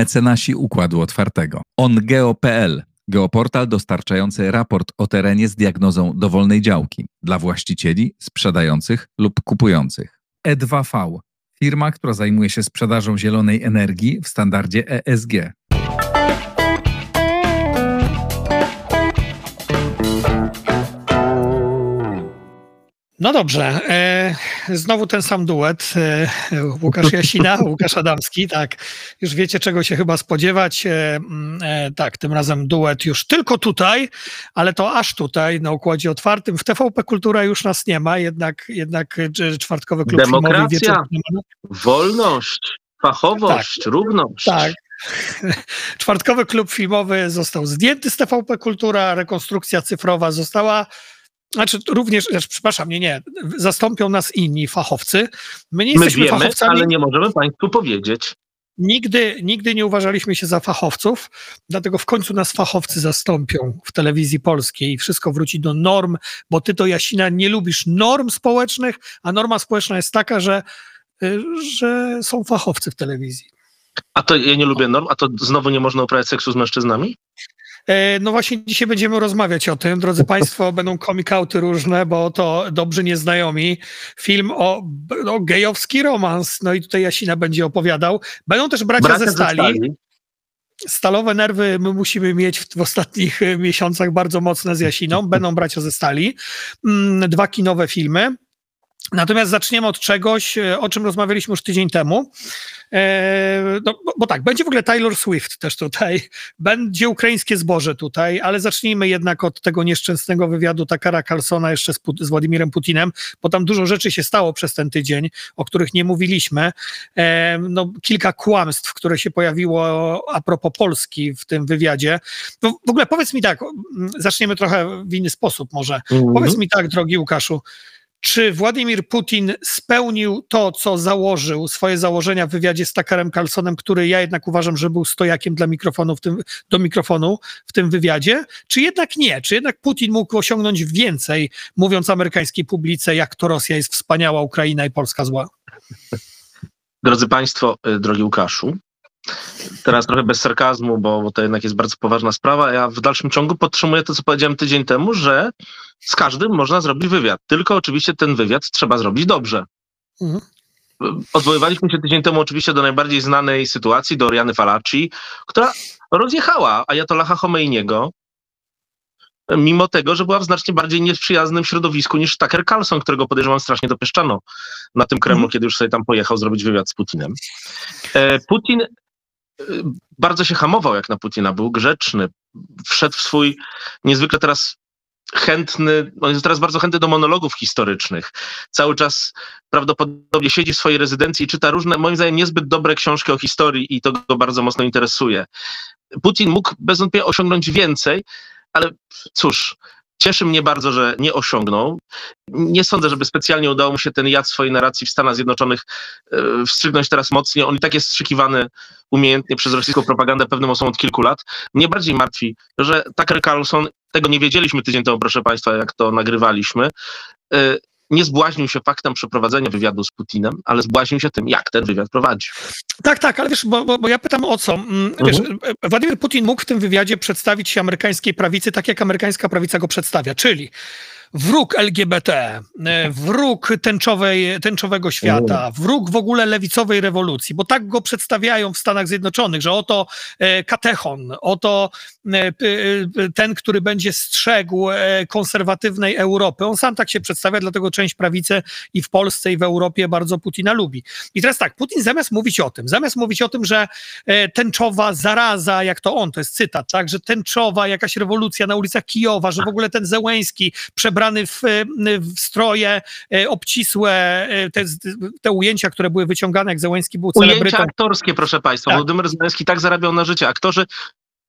mecenasi Układu Otwartego. OnGeo.pl Geoportal dostarczający raport o terenie z diagnozą dowolnej działki dla właścicieli, sprzedających lub kupujących. E2V firma, która zajmuje się sprzedażą zielonej energii w standardzie ESG. No dobrze, e, znowu ten sam duet. E, Łukasz Jasina, Łukasz Adamski, tak. Już wiecie, czego się chyba spodziewać. E, tak, tym razem duet już tylko tutaj, ale to aż tutaj, na układzie otwartym. W TVP Kultura już nas nie ma, jednak, jednak czwartkowy klub Demokracja, filmowy. wolność, fachowość, Tak. równość. Tak. Czwartkowy klub filmowy został zdjęty z TVP Kultura, rekonstrukcja cyfrowa została. Znaczy, również, znaczy, przepraszam, nie, nie, zastąpią nas inni fachowcy. My nie My jesteśmy wiemy, fachowcami. ale nie możemy Państwu powiedzieć. Nigdy, nigdy nie uważaliśmy się za fachowców, dlatego w końcu nas fachowcy zastąpią w telewizji polskiej i wszystko wróci do norm, bo ty to Jasina nie lubisz norm społecznych, a norma społeczna jest taka, że, y, że są fachowcy w telewizji. A to ja nie lubię norm, a to znowu nie można uprawiać seksu z mężczyznami? E, No właśnie dzisiaj będziemy rozmawiać o tym, drodzy Państwo, będą komikauty różne, bo to dobrzy nieznajomi. Film o, o gejowski romans, no i tutaj Jasina będzie opowiadał. Będą też bracia, Bracia ze stali. Stalowe nerwy my musimy mieć w, w ostatnich e, miesiącach bardzo mocne z Jasiną. Będą bracia ze stali. Mm, Dwa kinowe filmy. Natomiast zaczniemy od czegoś, e, o czym rozmawialiśmy już tydzień temu. E, no, bo, tak, będzie w ogóle Taylor Swift też tutaj, będzie ukraińskie zboże tutaj, ale zacznijmy jednak od tego nieszczęsnego wywiadu Takara Carlsona jeszcze z, Put- z Władimirem Putinem, bo tam dużo rzeczy się stało przez ten tydzień, o których nie mówiliśmy. E, no, kilka kłamstw, które się pojawiło a propos Polski w tym wywiadzie. No, w ogóle powiedz mi tak, mm, zaczniemy trochę w inny sposób może. Mhm. Powiedz mi tak, drogi Łukaszu, czy Władimir Putin spełnił to, co założył, swoje założenia w wywiadzie z Takarem Carlsonem, który ja jednak uważam, że był stojakiem dla mikrofonu w tym, do mikrofonu w tym wywiadzie, czy jednak nie? Czy jednak Putin mógł osiągnąć więcej, mówiąc amerykańskiej publice, jak to Rosja jest wspaniała, Ukraina i Polska zła? Drodzy Państwo, y, drogi Łukaszu, teraz trochę bez sarkazmu, bo, bo to jednak jest bardzo poważna sprawa. Ja w dalszym ciągu podtrzymuję to, co powiedziałem tydzień temu, że z każdym można zrobić wywiad. Tylko oczywiście ten wywiad trzeba zrobić dobrze. Mhm. Odwoływaliśmy się tydzień temu oczywiście do najbardziej znanej sytuacji, do Oriany Falaci, która rozjechała Ayatollaha Khomeiniego, mimo tego, że była w znacznie bardziej nieprzyjaznym środowisku niż Tucker Carlson, którego podejrzewam strasznie dopieszczano na tym Kremlu, Mhm. kiedy już sobie tam pojechał zrobić wywiad z Putinem. E, Putin bardzo się hamował jak na Putina, był grzeczny, wszedł w swój niezwykle teraz chętny, on jest teraz bardzo chętny do monologów historycznych. Cały czas prawdopodobnie siedzi w swojej rezydencji i czyta różne, moim zdaniem, niezbyt dobre książki o historii i to go bardzo mocno interesuje. Putin mógł bez wątpienia osiągnąć więcej, ale cóż, cieszy mnie bardzo, że nie osiągnął. Nie sądzę, żeby specjalnie udało mu się ten jad swojej narracji w Stanach Zjednoczonych e, wstrzygnąć teraz mocniej. On i tak jest strzykowany umiejętnie przez rosyjską propagandę pewnym osobom od kilku lat. Mnie bardziej martwi, że Tucker Carlson, tego nie wiedzieliśmy tydzień temu, proszę Państwa, jak to nagrywaliśmy, e, nie zbłaźnił się faktem przeprowadzenia wywiadu z Putinem, ale zbłaźnił się tym, jak ten wywiad prowadził. Tak, tak, ale wiesz, bo, bo, bo ja pytam o co. Mm, Wiesz, e, Władimir Putin mógł w tym wywiadzie przedstawić się amerykańskiej prawicy tak, jak amerykańska prawica go przedstawia, czyli wróg LGBT, e, wróg tęczowej, tęczowego świata, wróg w ogóle lewicowej rewolucji, bo tak go przedstawiają w Stanach Zjednoczonych, że oto e, katechon, oto e, ten, który będzie strzegł konserwatywnej Europy. On sam tak się przedstawia, dlatego część prawicy i w Polsce, i w Europie bardzo Putina lubi. I teraz tak, Putin zamiast mówić o tym, zamiast mówić o tym, że tęczowa zaraza, jak to on, to jest cytat, tak, że tęczowa jakaś rewolucja na ulicach Kijowa, że w ogóle ten Zełęński przebrany w, w stroje e, obcisłe, e, te, te ujęcia, które były wyciągane, jak Zełęński był Ujęcia celebrytą. aktorskie, proszę Państwa. Tak. Władimir tak zarabiał na życie. Aktorzy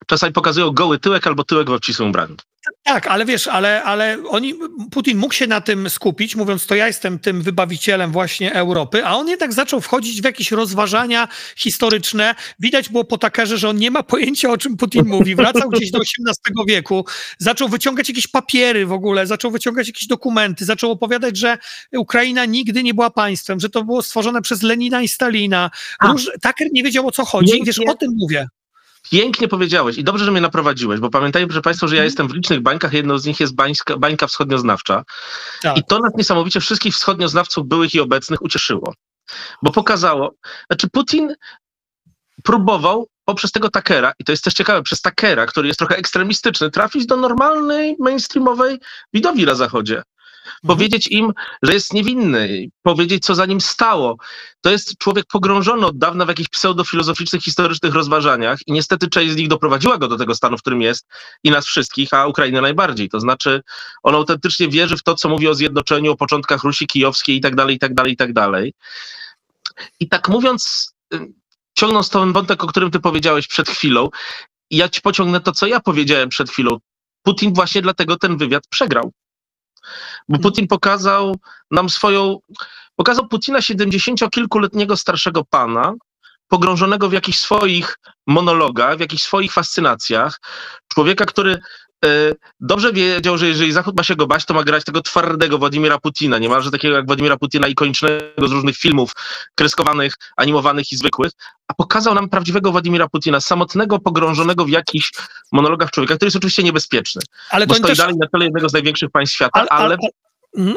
czasami pokazują goły tyłek albo tyłek w obcisłym ubraniu. Tak, ale wiesz, ale, ale oni, Putin mógł się na tym skupić, mówiąc, to ja jestem tym wybawicielem właśnie Europy, a on jednak zaczął wchodzić w jakieś rozważania historyczne. Widać było po takerze, że on nie ma pojęcia, o czym Putin mówi. Wracał gdzieś do XVIII wieku, zaczął wyciągać jakieś papiery w ogóle, zaczął wyciągać jakieś dokumenty, zaczął opowiadać, że Ukraina nigdy nie była państwem, że to było stworzone przez Lenina i Stalina. Róż, Taker nie wiedział, o co chodzi. Wiesz, o tym mówię. Pięknie powiedziałeś i dobrze, że mnie naprowadziłeś, bo pamiętajmy, proszę Państwa, że ja mhm. jestem w licznych bańkach, jedną z nich jest bańska, bańka wschodnioznawcza tak. i to nas niesamowicie wszystkich wschodnioznawców byłych i obecnych ucieszyło, bo pokazało, znaczy Putin próbował poprzez tego Takera, i to jest też ciekawe, przez Takera, który jest trochę ekstremistyczny, trafić do normalnej, mainstreamowej widowni na Zachodzie. Mhm. powiedzieć im, że jest niewinny, powiedzieć, co za nim stało. To jest człowiek pogrążony od dawna w jakichś pseudofilozoficznych, historycznych rozważaniach i niestety część z nich doprowadziła go do tego stanu, w którym jest i nas wszystkich, a Ukrainę najbardziej. To znaczy, on autentycznie wierzy w to, co mówi o zjednoczeniu, o początkach Rusi Kijowskiej i tak dalej, i tak dalej, i tak dalej. I tak mówiąc, ciągnąc ten wątek, o którym ty powiedziałeś przed chwilą, ja ci pociągnę to, co ja powiedziałem przed chwilą. Putin właśnie dlatego ten wywiad przegrał. Bo hmm. Putin pokazał nam swoją, pokazał Putina siedemdziesięciokilkuletniego starszego pana, pogrążonego w jakichś swoich monologach, w jakichś swoich fascynacjach, człowieka, który dobrze wiedział, że jeżeli Zachód ma się go bać, to ma grać tego twardego Władimira Putina, niemalże takiego jak Władimira Putina ikonicznego z różnych filmów kreskowanych, animowanych i zwykłych, a pokazał nam prawdziwego Władimira Putina, samotnego, pogrążonego w jakichś monologach człowieka, który jest oczywiście niebezpieczny, ale bo stoi też... dalej na czele jednego z największych państw świata, ale, ale, ale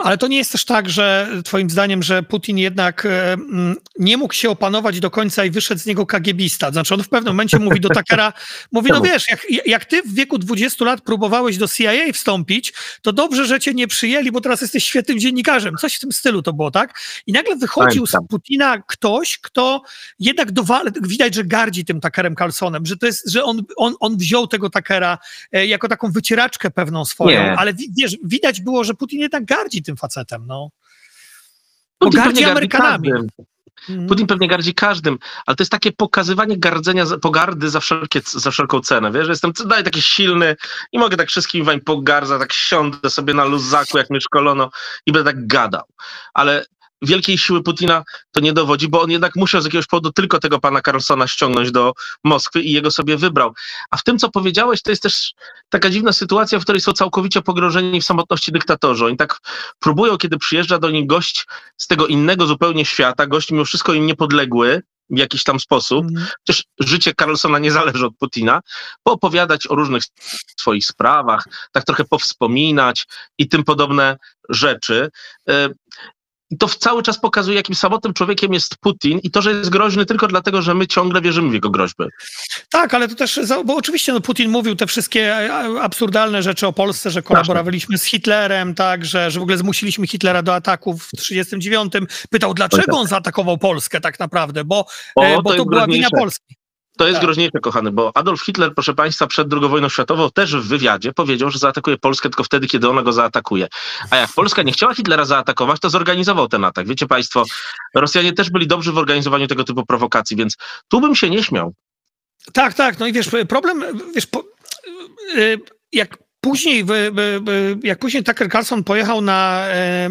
ale to nie jest też tak, że Twoim zdaniem, że Putin jednak e, mm, nie mógł się opanować do końca i wyszedł z niego kagiebista. Znaczy, on w pewnym momencie mówi do Takera, mówi, no wiesz, jak, jak ty w wieku 20 lat próbowałeś do CIA wstąpić, to dobrze, że cię nie przyjęli, bo teraz jesteś świetnym dziennikarzem. Coś w tym stylu to było, tak? I nagle wychodził z Putina ktoś, kto jednak dowal, widać, że gardzi tym Takerem Carlsonem, że to jest, że on, on, on wziął tego Takera e, jako taką wycieraczkę pewną swoją, nie. ale wiesz, widać było, że Putin jednak gardzi gardzi tym facetem, no. Bo Putin gardzi Amerykanami. Mhm. Putin pewnie gardzi każdym, ale to jest takie pokazywanie gardzenia, pogardy za, wszelkie, za wszelką cenę, wiesz, że jestem daj taki silny i mogę tak wszystkim wań pogardzać, tak siądę sobie na luzaku, jak mnie szkolono i będę tak gadał. Ale wielkiej siły Putina to nie dowodzi, bo on jednak musiał z jakiegoś powodu tylko tego pana Carlsona ściągnąć do Moskwy i jego sobie wybrał. A w tym, co powiedziałeś, to jest też taka dziwna sytuacja, w której są całkowicie pogrążeni w samotności dyktatorzy. Oni tak próbują, kiedy przyjeżdża do nich gość z tego innego zupełnie świata, gość mimo wszystko im niepodległy, w jakiś tam sposób, mm. chociaż życie Carlsona nie zależy od Putina, poopowiadać o różnych swoich sprawach, tak trochę powspominać i tym podobne rzeczy. E, i to cały czas pokazuje, jakim samotnym człowiekiem jest Putin i to, że jest groźny tylko dlatego, że my ciągle wierzymy w jego groźby. Tak, ale to też, bo oczywiście no, Putin mówił te wszystkie absurdalne rzeczy o Polsce, że kolaborowaliśmy z Hitlerem, tak, że, że w ogóle zmusiliśmy Hitlera do ataków w 1939. Pytał, dlaczego on zaatakował Polskę tak naprawdę, bo, o, e, bo to, to była wina Polski. To jest tak. groźniejsze, kochany, bo Adolf Hitler, proszę Państwa, przed II wojną światową też w wywiadzie powiedział, że zaatakuje Polskę tylko wtedy, kiedy ona go zaatakuje. A jak Polska nie chciała Hitlera zaatakować, to zorganizował ten atak. Wiecie Państwo, Rosjanie też byli dobrzy w organizowaniu tego typu prowokacji, więc tu bym się nie śmiał. Tak, tak. No i wiesz, problem, wiesz, po, y, jak Później, jak później Tucker Carlson pojechał na, e,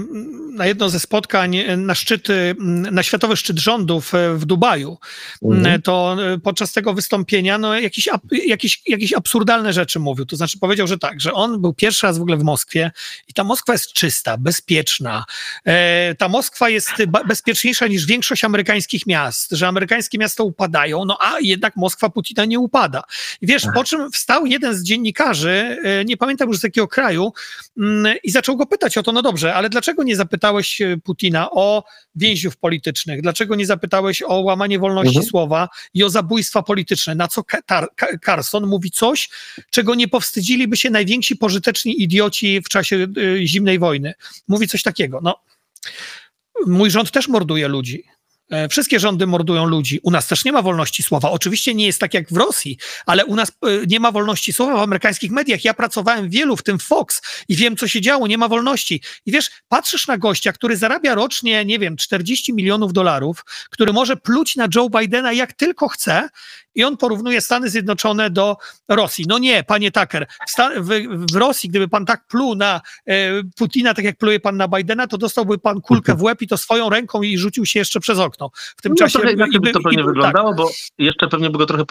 na jedno ze spotkań e, na szczyty, na światowy szczyt rządów e, w Dubaju, mhm. to podczas tego wystąpienia no, jakieś, jakieś, jakieś absurdalne rzeczy mówił. To znaczy powiedział, że tak, że on był pierwszy raz w ogóle w Moskwie i ta Moskwa jest czysta, bezpieczna. Ta Moskwa jest bezpieczniejsza niż większość amerykańskich miast, że amerykańskie miasta upadają, no a jednak Moskwa Putina nie upada. I wiesz, po czym wstał jeden z dziennikarzy, nie pamiętam już z jakiego kraju, mm, i zaczął go pytać o to, no dobrze, ale dlaczego nie zapytałeś e, Putina o więźniów politycznych? Dlaczego nie zapytałeś o łamanie wolności mhm. słowa i o zabójstwa polityczne? Na co Carson mówi coś, czego nie powstydziliby się najwięksi pożyteczni idioci w czasie e, zimnej wojny. Mówi coś takiego, no mój rząd też morduje ludzi. E, wszystkie rządy mordują ludzi. U nas też nie ma wolności słowa. Oczywiście nie jest tak jak w Rosji, ale u nas e, nie ma wolności słowa w amerykańskich mediach. Ja pracowałem wielu, w tym Fox i wiem, co się działo. Nie ma wolności. I wiesz, patrzysz na gościa, który zarabia rocznie, nie wiem, 40 milionów dolarów, który może pluć na Joe Bidena jak tylko chce i on porównuje Stany Zjednoczone do Rosji. No nie, panie Tucker, w, w Rosji, gdyby pan tak pluł na e, Putina, tak jak pluje pan na Bidena, to dostałby pan kulkę w łeb i to swoją ręką i rzucił się jeszcze przez okno. W tym no, czasie... Trochę by to pewnie i, wyglądało, tak. bo jeszcze pewnie by go trochę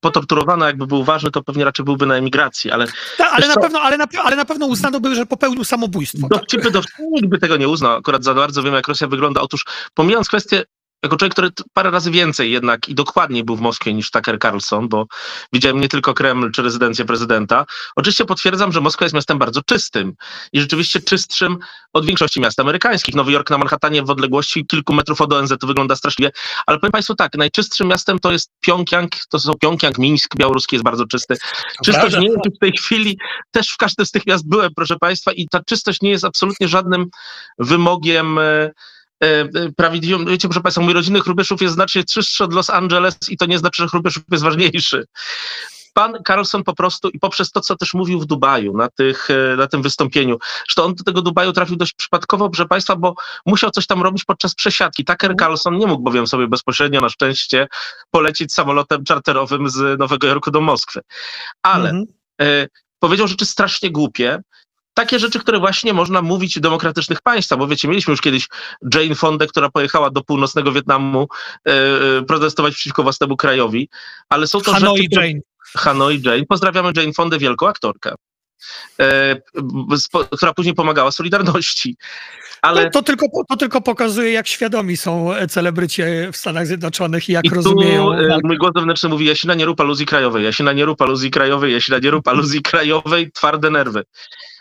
potorturowano, jakby był ważny, to pewnie raczej byłby na emigracji, ale... Ta, ale, na pewno, ale, na, ale na pewno uznano by, że popełnił samobójstwo. Dowcipy, tak? dowcipy, nikt by tego nie uznał, akurat za bardzo wiem, jak Rosja wygląda. Otóż pomijając kwestię jako człowiek, który parę razy więcej jednak i dokładniej był w Moskwie niż Tucker Carlson, bo widziałem nie tylko Kreml czy rezydencję prezydenta. Oczywiście potwierdzam, że Moskwa jest miastem bardzo czystym i rzeczywiście czystszym od większości miast amerykańskich. Nowy Jork na Manhattanie w odległości kilku metrów od ONZ to wygląda straszliwie, ale powiem Państwu tak, najczystszym miastem to jest Pjongjang, to są Pjongjang, Mińsk białoruski jest bardzo czysty. Czystość nie jest w tej chwili, też w każdym z tych miast byłem, proszę Państwa, i ta czystość nie jest absolutnie żadnym wymogiem e, E, e, prawidłową, wiecie, proszę Państwa, mój rodzinny Hrubieszów jest znacznie czystszy od Los Angeles i to nie znaczy, że Hrubieszów jest ważniejszy. Pan Carlson po prostu i poprzez to, co też mówił w Dubaju na, tych, e, na tym wystąpieniu, że on do tego Dubaju trafił dość przypadkowo, proszę Państwa, bo musiał coś tam robić podczas przesiadki. Tucker mhm. Carlson nie mógł bowiem sobie bezpośrednio na szczęście polecić samolotem czarterowym z Nowego Jorku do Moskwy. Ale mhm. e, powiedział rzeczy strasznie głupie, takie rzeczy, które właśnie można mówić w demokratycznych państwach, bo wiecie, mieliśmy już kiedyś Jane Fondę, która pojechała do północnego Wietnamu e protestować przeciwko własnemu krajowi, ale są to Hanoi rzeczy... Jane. Hanoi Jane. Pozdrawiamy Jane Fondę, wielką aktorkę, e, która później pomagała Solidarności. Ale... To, tylko, to tylko pokazuje, jak świadomi są celebryci w Stanach Zjednoczonych i jak I tu, rozumieją. Mój głos wewnętrzny mówi, Jasina nie rób aluzji krajowej, Jasina nie rób aluzji krajowej, Jasina nie rób aluzji krajowej, twarde nerwy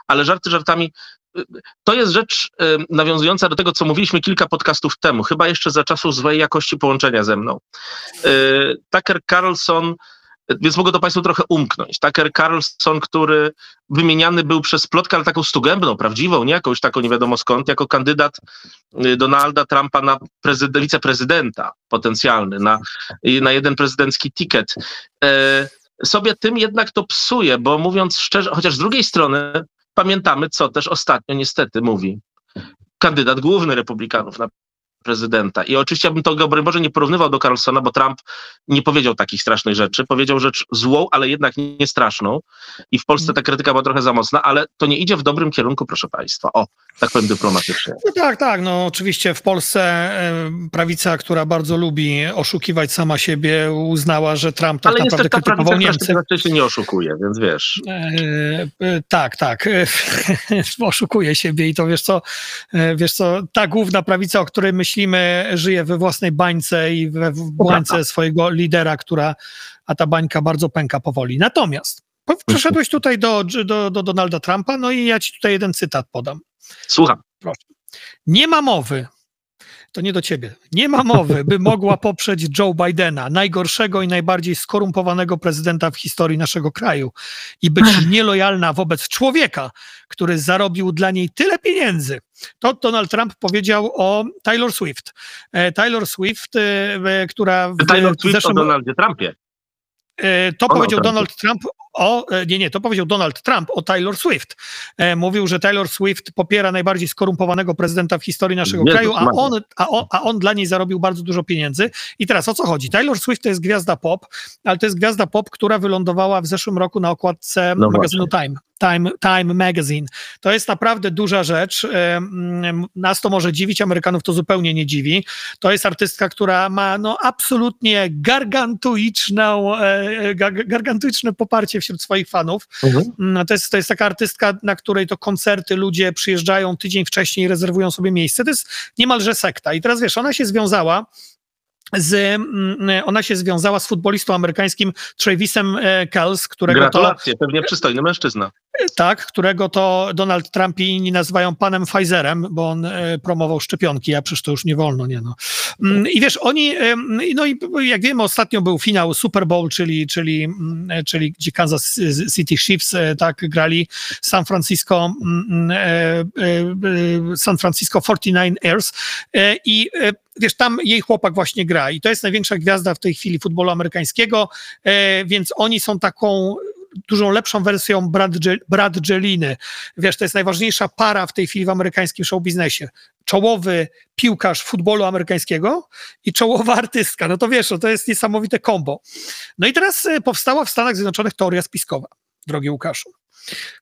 ale żarty żartami. To jest rzecz y, nawiązująca do tego, co mówiliśmy kilka podcastów temu, chyba jeszcze za czasów złej jakości połączenia ze mną. Y, Tucker Carlson, więc mogę to Państwu trochę umknąć. Tucker Carlson, który wymieniany był przez plotkę, ale taką stugębną, prawdziwą, nie jakąś taką nie wiadomo skąd, jako kandydat y, Donalda Trumpa na wiceprezydenta potencjalny, na, na jeden prezydencki ticket sobie tym jednak to psuje, bo mówiąc szczerze, chociaż z drugiej strony pamiętamy, co też ostatnio niestety mówi kandydat główny republikanów na prezydenta. I oczywiście ja bym to broń Boże nie porównywał do Carlsona, bo Trump nie powiedział takich strasznych rzeczy. Powiedział rzecz złą, ale jednak nie straszną. I w Polsce ta krytyka była trochę za mocna, ale to nie idzie w dobrym kierunku, proszę Państwa. O, tak powiem dyplomatycznie. No tak, tak. No oczywiście w Polsce prawica, która bardzo lubi oszukiwać sama siebie, uznała, że Trump tak ale naprawdę ta krytykował Niemcy. Ale się nie oszukuje, więc wiesz. E, e, tak, tak. oszukuje siebie i to wiesz co, e, wiesz co, ta główna prawica, o której myślimy, myślimy, żyje we własnej bańce i we bańce swojego lidera, która, a ta bańka bardzo pęka powoli. Natomiast przeszedłeś tutaj do, do, do Donalda Trumpa, no i ja ci tutaj jeden cytat podam. Słucham. Proszę. Nie ma mowy, to nie do ciebie. Nie ma mowy, by mogła poprzeć Joe Bidena, najgorszego i najbardziej skorumpowanego prezydenta w historii naszego kraju i być nielojalna wobec człowieka, który zarobił dla niej tyle pieniędzy. To Donald Trump powiedział o Taylor Swift. E, Taylor Swift, e, e, która w Taylor Swift zeszłym... o Donaldzie Trumpie. To powiedział Donald Trump o, e, nie, nie, to powiedział Donald Trump o Taylor Swift. E, mówił, że Taylor Swift popiera najbardziej skorumpowanego prezydenta w historii naszego kraju, a on, a, on, a on dla niej zarobił bardzo dużo pieniędzy. I teraz o co chodzi? Taylor Swift to jest gwiazda pop, ale to jest gwiazda pop, która wylądowała w zeszłym roku na okładce no magazynu Time. Time, Time Magazine. To jest naprawdę duża rzecz. Nas to może dziwić, Amerykanów to zupełnie nie dziwi. To jest artystka, która ma no, absolutnie gargantuiczną, e, gargantuiczne poparcie wśród swoich fanów. Mhm. Mm, to, jest, to jest taka artystka, na której to koncerty ludzie przyjeżdżają tydzień wcześniej i rezerwują sobie miejsce. To jest niemalże sekta. I teraz wiesz, ona się związała z, mm, ona się związała z futbolistą amerykańskim Travisem e, Kells, którego Gratulacje, to, pewnie przystojny mężczyzna. Tak, którego to Donald Trump i inni nazywają panem Pfizerem, bo on e, promował szczepionki, a przecież to już nie wolno, nie no. Mm, I wiesz, oni, no i jak wiemy, ostatnio był finał Super Bowl, czyli, czyli, mm, e, czyli gdzie Kansas City Chiefs tak grali San Francisco San Francisco 49ers i wiesz, tam jej chłopak właśnie gra i to jest największa gwiazda w tej chwili futbolu amerykańskiego, więc oni są taką dużo lepszą wersją Brad, Brad Jeliny. Wiesz, to jest najważniejsza para w tej chwili w amerykańskim show biznesie. Czołowy piłkarz futbolu amerykańskiego i czołowa artystka. No to wiesz, no to jest niesamowite kombo. No i teraz e, powstała w Stanach Zjednoczonych teoria spiskowa, drogi Łukaszu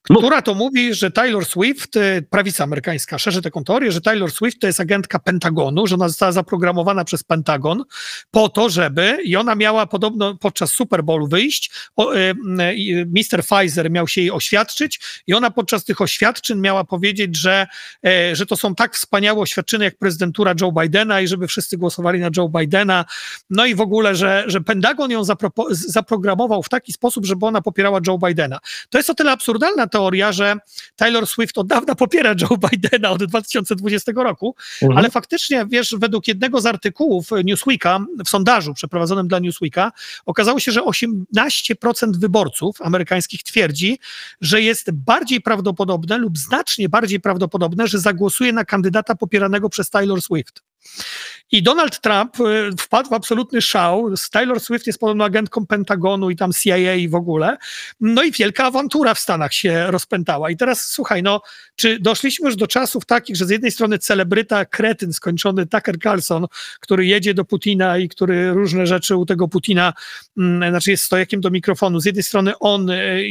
która to mówi, że Taylor Swift, y, prawica amerykańska, szerzy taką teorię, że Taylor Swift to jest agentka Pentagonu, że ona została zaprogramowana przez Pentagon po to, żeby, i ona miała podobno podczas Super Bowlu wyjść, o, y, y, Mr. Pfizer miał się jej oświadczyć i ona podczas tych oświadczyn miała powiedzieć, że, e, że to są tak wspaniałe oświadczyny jak prezydentura Joe Bidena i żeby wszyscy głosowali na Joe Bidena, no i w ogóle, że, że Pentagon ją zaprogramował w taki sposób, żeby ona popierała Joe Bidena. To jest o tyle absurdalne, absurdalna teoria, że Taylor Swift od dawna popiera Joe Bidena od 2020 roku, mhm. ale faktycznie, wiesz, według jednego z artykułów Newsweeka, w sondażu przeprowadzonym dla Newsweeka, okazało się, że 18% wyborców amerykańskich twierdzi, że jest bardziej prawdopodobne lub znacznie bardziej prawdopodobne, że zagłosuje na kandydata popieranego przez Taylor Swift. I Donald Trump y, wpadł w absolutny szał. Taylor Swift jest podobno agentką Pentagonu i tam CIA i w ogóle. No i wielka awantura w Stanach się rozpętała. I teraz słuchaj, no, czy doszliśmy już do czasów takich, że z jednej strony celebryta, kretyn skończony Tucker Carlson, który jedzie do Putina i który różne rzeczy u tego Putina, mm, znaczy jest stojakiem do mikrofonu. Z jednej strony on y,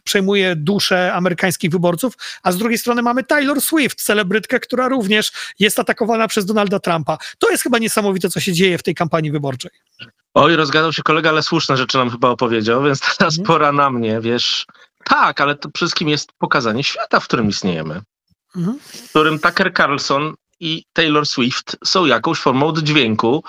przejmuje duszę amerykańskich wyborców, a z drugiej strony mamy Taylor Swift, celebrytkę, która również jest atakowana przez Donalda Trumpa. To jest chyba niesamowite, co się dzieje w tej kampanii wyborczej. Oj, rozgadał się kolega, ale słuszne rzeczy nam chyba opowiedział, więc teraz mhm. pora na mnie, wiesz. Tak, ale to wszystkim jest pokazanie świata, w którym istniejemy. Mhm. W którym Tucker Carlson i Taylor Swift są jakąś formą oddźwięku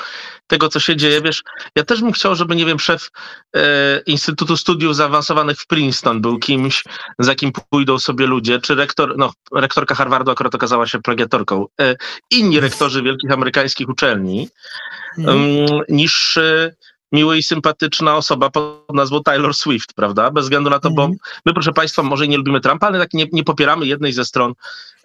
tego, co się dzieje. Wiesz, ja też bym chciał, żeby, nie wiem, szef e, Instytutu Studiów Zaawansowanych w Princeton był kimś, za kim pójdą sobie ludzie, czy rektor, no, rektorka Harvardu akurat okazała się plagiatorką, e, inni rektorzy wielkich amerykańskich uczelni, mm. niż e, miła i sympatyczna osoba pod nazwą Taylor Swift, prawda? Bez względu na to, bo mhm. my, proszę Państwa, może nie lubimy Trumpa, ale tak nie, nie popieramy jednej ze stron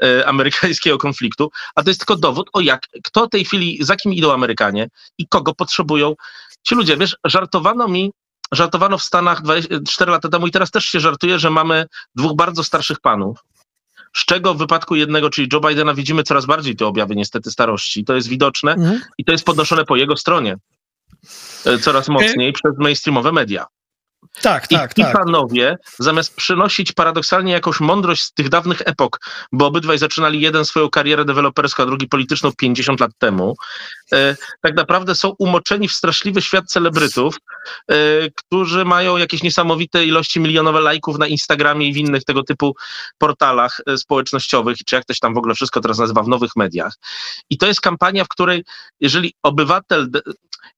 e, amerykańskiego konfliktu, a to jest tylko dowód o jak, kto w tej chwili, za kim idą Amerykanie i kogo potrzebują ci ludzie. Wiesz, żartowano mi, żartowano w Stanach 4 lata temu i teraz też się żartuje, że mamy dwóch bardzo starszych panów, z czego w wypadku jednego, czyli Joe Bidena, widzimy coraz bardziej te objawy niestety starości. To jest widoczne mhm. i to jest podnoszone po jego stronie. E, coraz mocniej przez mainstreamowe media. Tak, I tak, ci tak. panowie, zamiast przynosić paradoksalnie jakąś mądrość z tych dawnych epok, bo obydwaj zaczynali jeden swoją karierę deweloperską, a drugi polityczną 50 lat temu, e, tak naprawdę są umoczeni w straszliwy świat celebrytów, e, którzy mają jakieś niesamowite ilości milionowe lajków na Instagramie i w innych tego typu portalach e, społecznościowych, czy jak to się tam w ogóle wszystko teraz nazywa w nowych mediach. I to jest kampania, w której jeżeli obywatel,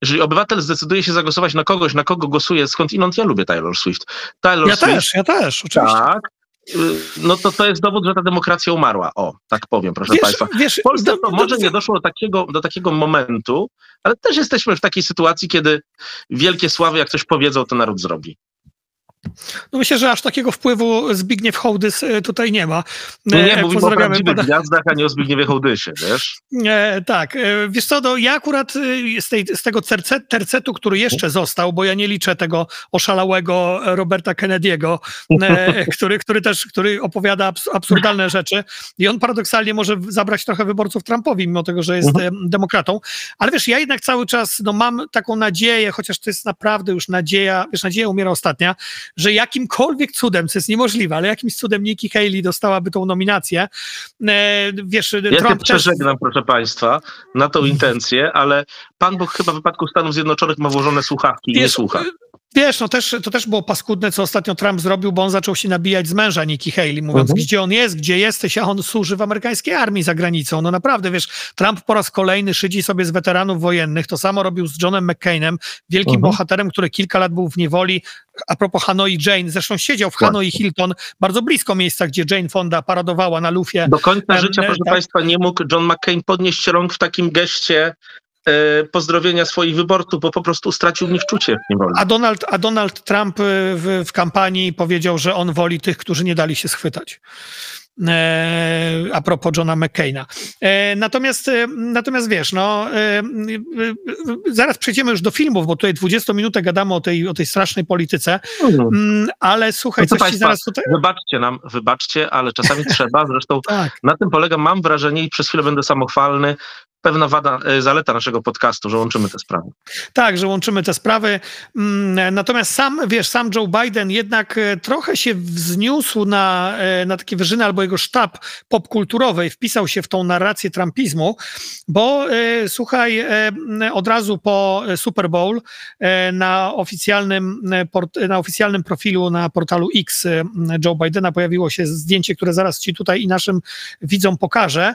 jeżeli obywatel zdecyduje się zagłosować na kogoś, na kogo głosuje, skąd inąd ja lubię Taylor Swift. Taylor ja Swift, też, ja też, oczywiście. Tak, y, no to to jest dowód, że ta demokracja umarła. O, tak powiem, proszę wiesz, Państwa. Wiesz, w Polsce to może nie doszło do takiego, do takiego momentu, ale też jesteśmy w takiej sytuacji, kiedy wielkie sławy, jak coś powiedzą, to naród zrobi. No myślę, że aż takiego wpływu Zbigniew Hołdys e, tutaj nie ma. No nie, e, mówimy o prawdziwych pana... gwiazdach, a nie o Zbigniewie Hołdysie, wiesz? E, tak. E, wiesz co, no, ja akurat z, tej, z tego tercetu, tercetu, który jeszcze został, bo ja nie liczę tego oszalałego Roberta Kennedy'ego, e, który, który też który opowiada abs absurdalne rzeczy i on paradoksalnie może zabrać trochę wyborców Trumpowi, mimo tego, że jest mhm. demokratą. Ale wiesz, ja jednak cały czas no, mam taką nadzieję, chociaż to jest naprawdę już nadzieja, wiesz, nadzieja umiera ostatnia, że jakimkolwiek cudem, co jest niemożliwe, ale jakimś cudem Nikki Haley dostałaby tą nominację. E, wiesz, ja Trump się przeżegnam, też... proszę Państwa, na tą intencję, ale Pan Bóg chyba w wypadku Stanów Zjednoczonych ma włożone słuchawki i nie słucha. Wiesz, no też, to też było paskudne, co ostatnio Trump zrobił, bo on zaczął się nabijać z męża Nikki Haley, mówiąc, mhm. gdzie on jest, gdzie jesteś, a on służy w amerykańskiej armii za granicą. No naprawdę, wiesz, Trump po raz kolejny szydzi sobie z weteranów wojennych, to samo robił z Johnem McCainem, wielkim mhm. bohaterem, który kilka lat był w niewoli. A propos Hanoi Jane, zresztą siedział w Hanoi Hilton, bardzo blisko miejsca, gdzie Jane Fonda paradowała na lufie. Do końca życia, proszę tak. Państwa, nie mógł John McCain podnieść rąk w takim geście pozdrowienia swoich wyborców, bo po prostu stracił w nich czucie. A Donald, a Donald Trump w, w kampanii powiedział, że on woli tych, którzy nie dali się schwytać. E, a propos Johna McCaina. E, natomiast, e, natomiast wiesz, no, zaraz przejdziemy już do filmów, bo tutaj 20 minut gadamy o tej, o tej strasznej polityce, mm, ale słuchaj, coś Państwa, ci zaraz tutaj... Wybaczcie nam, wybaczcie, ale czasami trzeba, zresztą tak. na tym polega, mam wrażenie i przez chwilę będę samochwalny, pewna wada, zaleta naszego podcastu, że łączymy te sprawy. Tak, że łączymy te sprawy. Mm, natomiast sam, wiesz, sam Joe Biden jednak trochę się wzniósł na, na takie wyżyny albo jego sztab popkulturowej, wpisał się w tą narrację trumpizmu, bo słuchaj, od razu po Super Bowl na oficjalnym, na oficjalnym profilu na portalu X Joe Bidena pojawiło się zdjęcie, które zaraz ci tutaj i naszym widzom pokażę,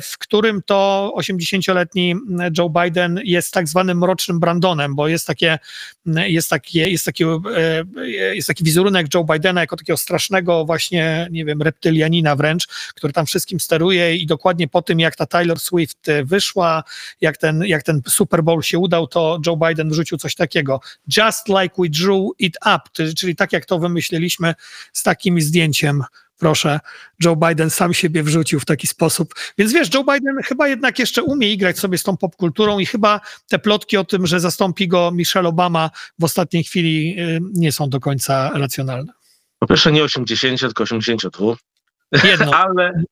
w którym to 80 80-letni Joe Biden jest tak zwanym mrocznym Brandonem, bo jest takie, jest takie, jest taki, e, jest taki wizerunek Joe Bidena jako takiego strasznego właśnie, nie wiem, reptylianina wręcz, który tam wszystkim steruje i dokładnie po tym, jak ta Taylor Swift wyszła, jak ten, jak ten Super Bowl się udał, to Joe Biden wrzucił coś takiego. Just like we drew it up, czyli tak jak to wymyśliliśmy z takim zdjęciem proszę, Joe Biden sam siebie wrzucił w taki sposób. Więc wiesz, Joe Biden chyba jednak jeszcze umie igrać sobie z tą popkulturą i chyba te plotki o tym, że zastąpi go Michelle Obama w ostatniej chwili y, nie są do końca racjonalne. Po pierwsze nie 80, tylko 82. Jedno. ale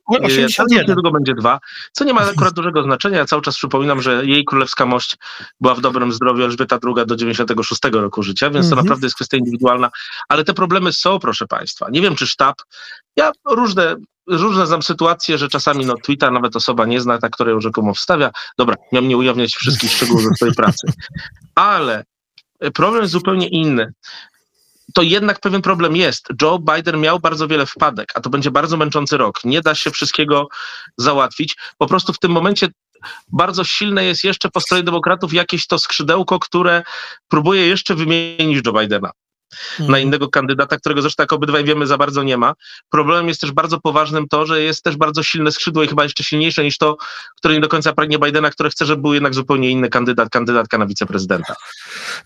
niedługo będzie dwa, co nie ma akurat dużego znaczenia. Ja cały czas przypominam, że jej królewska mość była w dobrym zdrowiu Elżbieta II do 96 roku życia, więc to mhm. naprawdę jest kwestia indywidualna. Ale te problemy są, proszę Państwa. Nie wiem, czy sztab. Ja różne różne znam sytuacje, że czasami no, tweeta nawet osoba nie zna, ta, która ją rzekomo wstawia. Dobra, miałem nie ujawniać wszystkich szczegółów ze swojej pracy. Ale problem jest zupełnie inny to jednak pewien problem jest. Joe Biden miał bardzo wiele wpadek, a to będzie bardzo męczący rok. Nie da się wszystkiego załatwić. Po prostu w tym momencie bardzo silne jest jeszcze po stronie demokratów jakieś to skrzydełko, które próbuje jeszcze wymienić Joe Bidena hmm. na innego kandydata, którego zresztą jak obydwaj wiemy za bardzo nie ma. Problemem jest też bardzo poważnym to, że jest też bardzo silne skrzydło i chyba jeszcze silniejsze niż to, które nie do końca pragnie Bidena, które chce, żeby był jednak zupełnie inny kandydat, kandydatka na wiceprezydenta.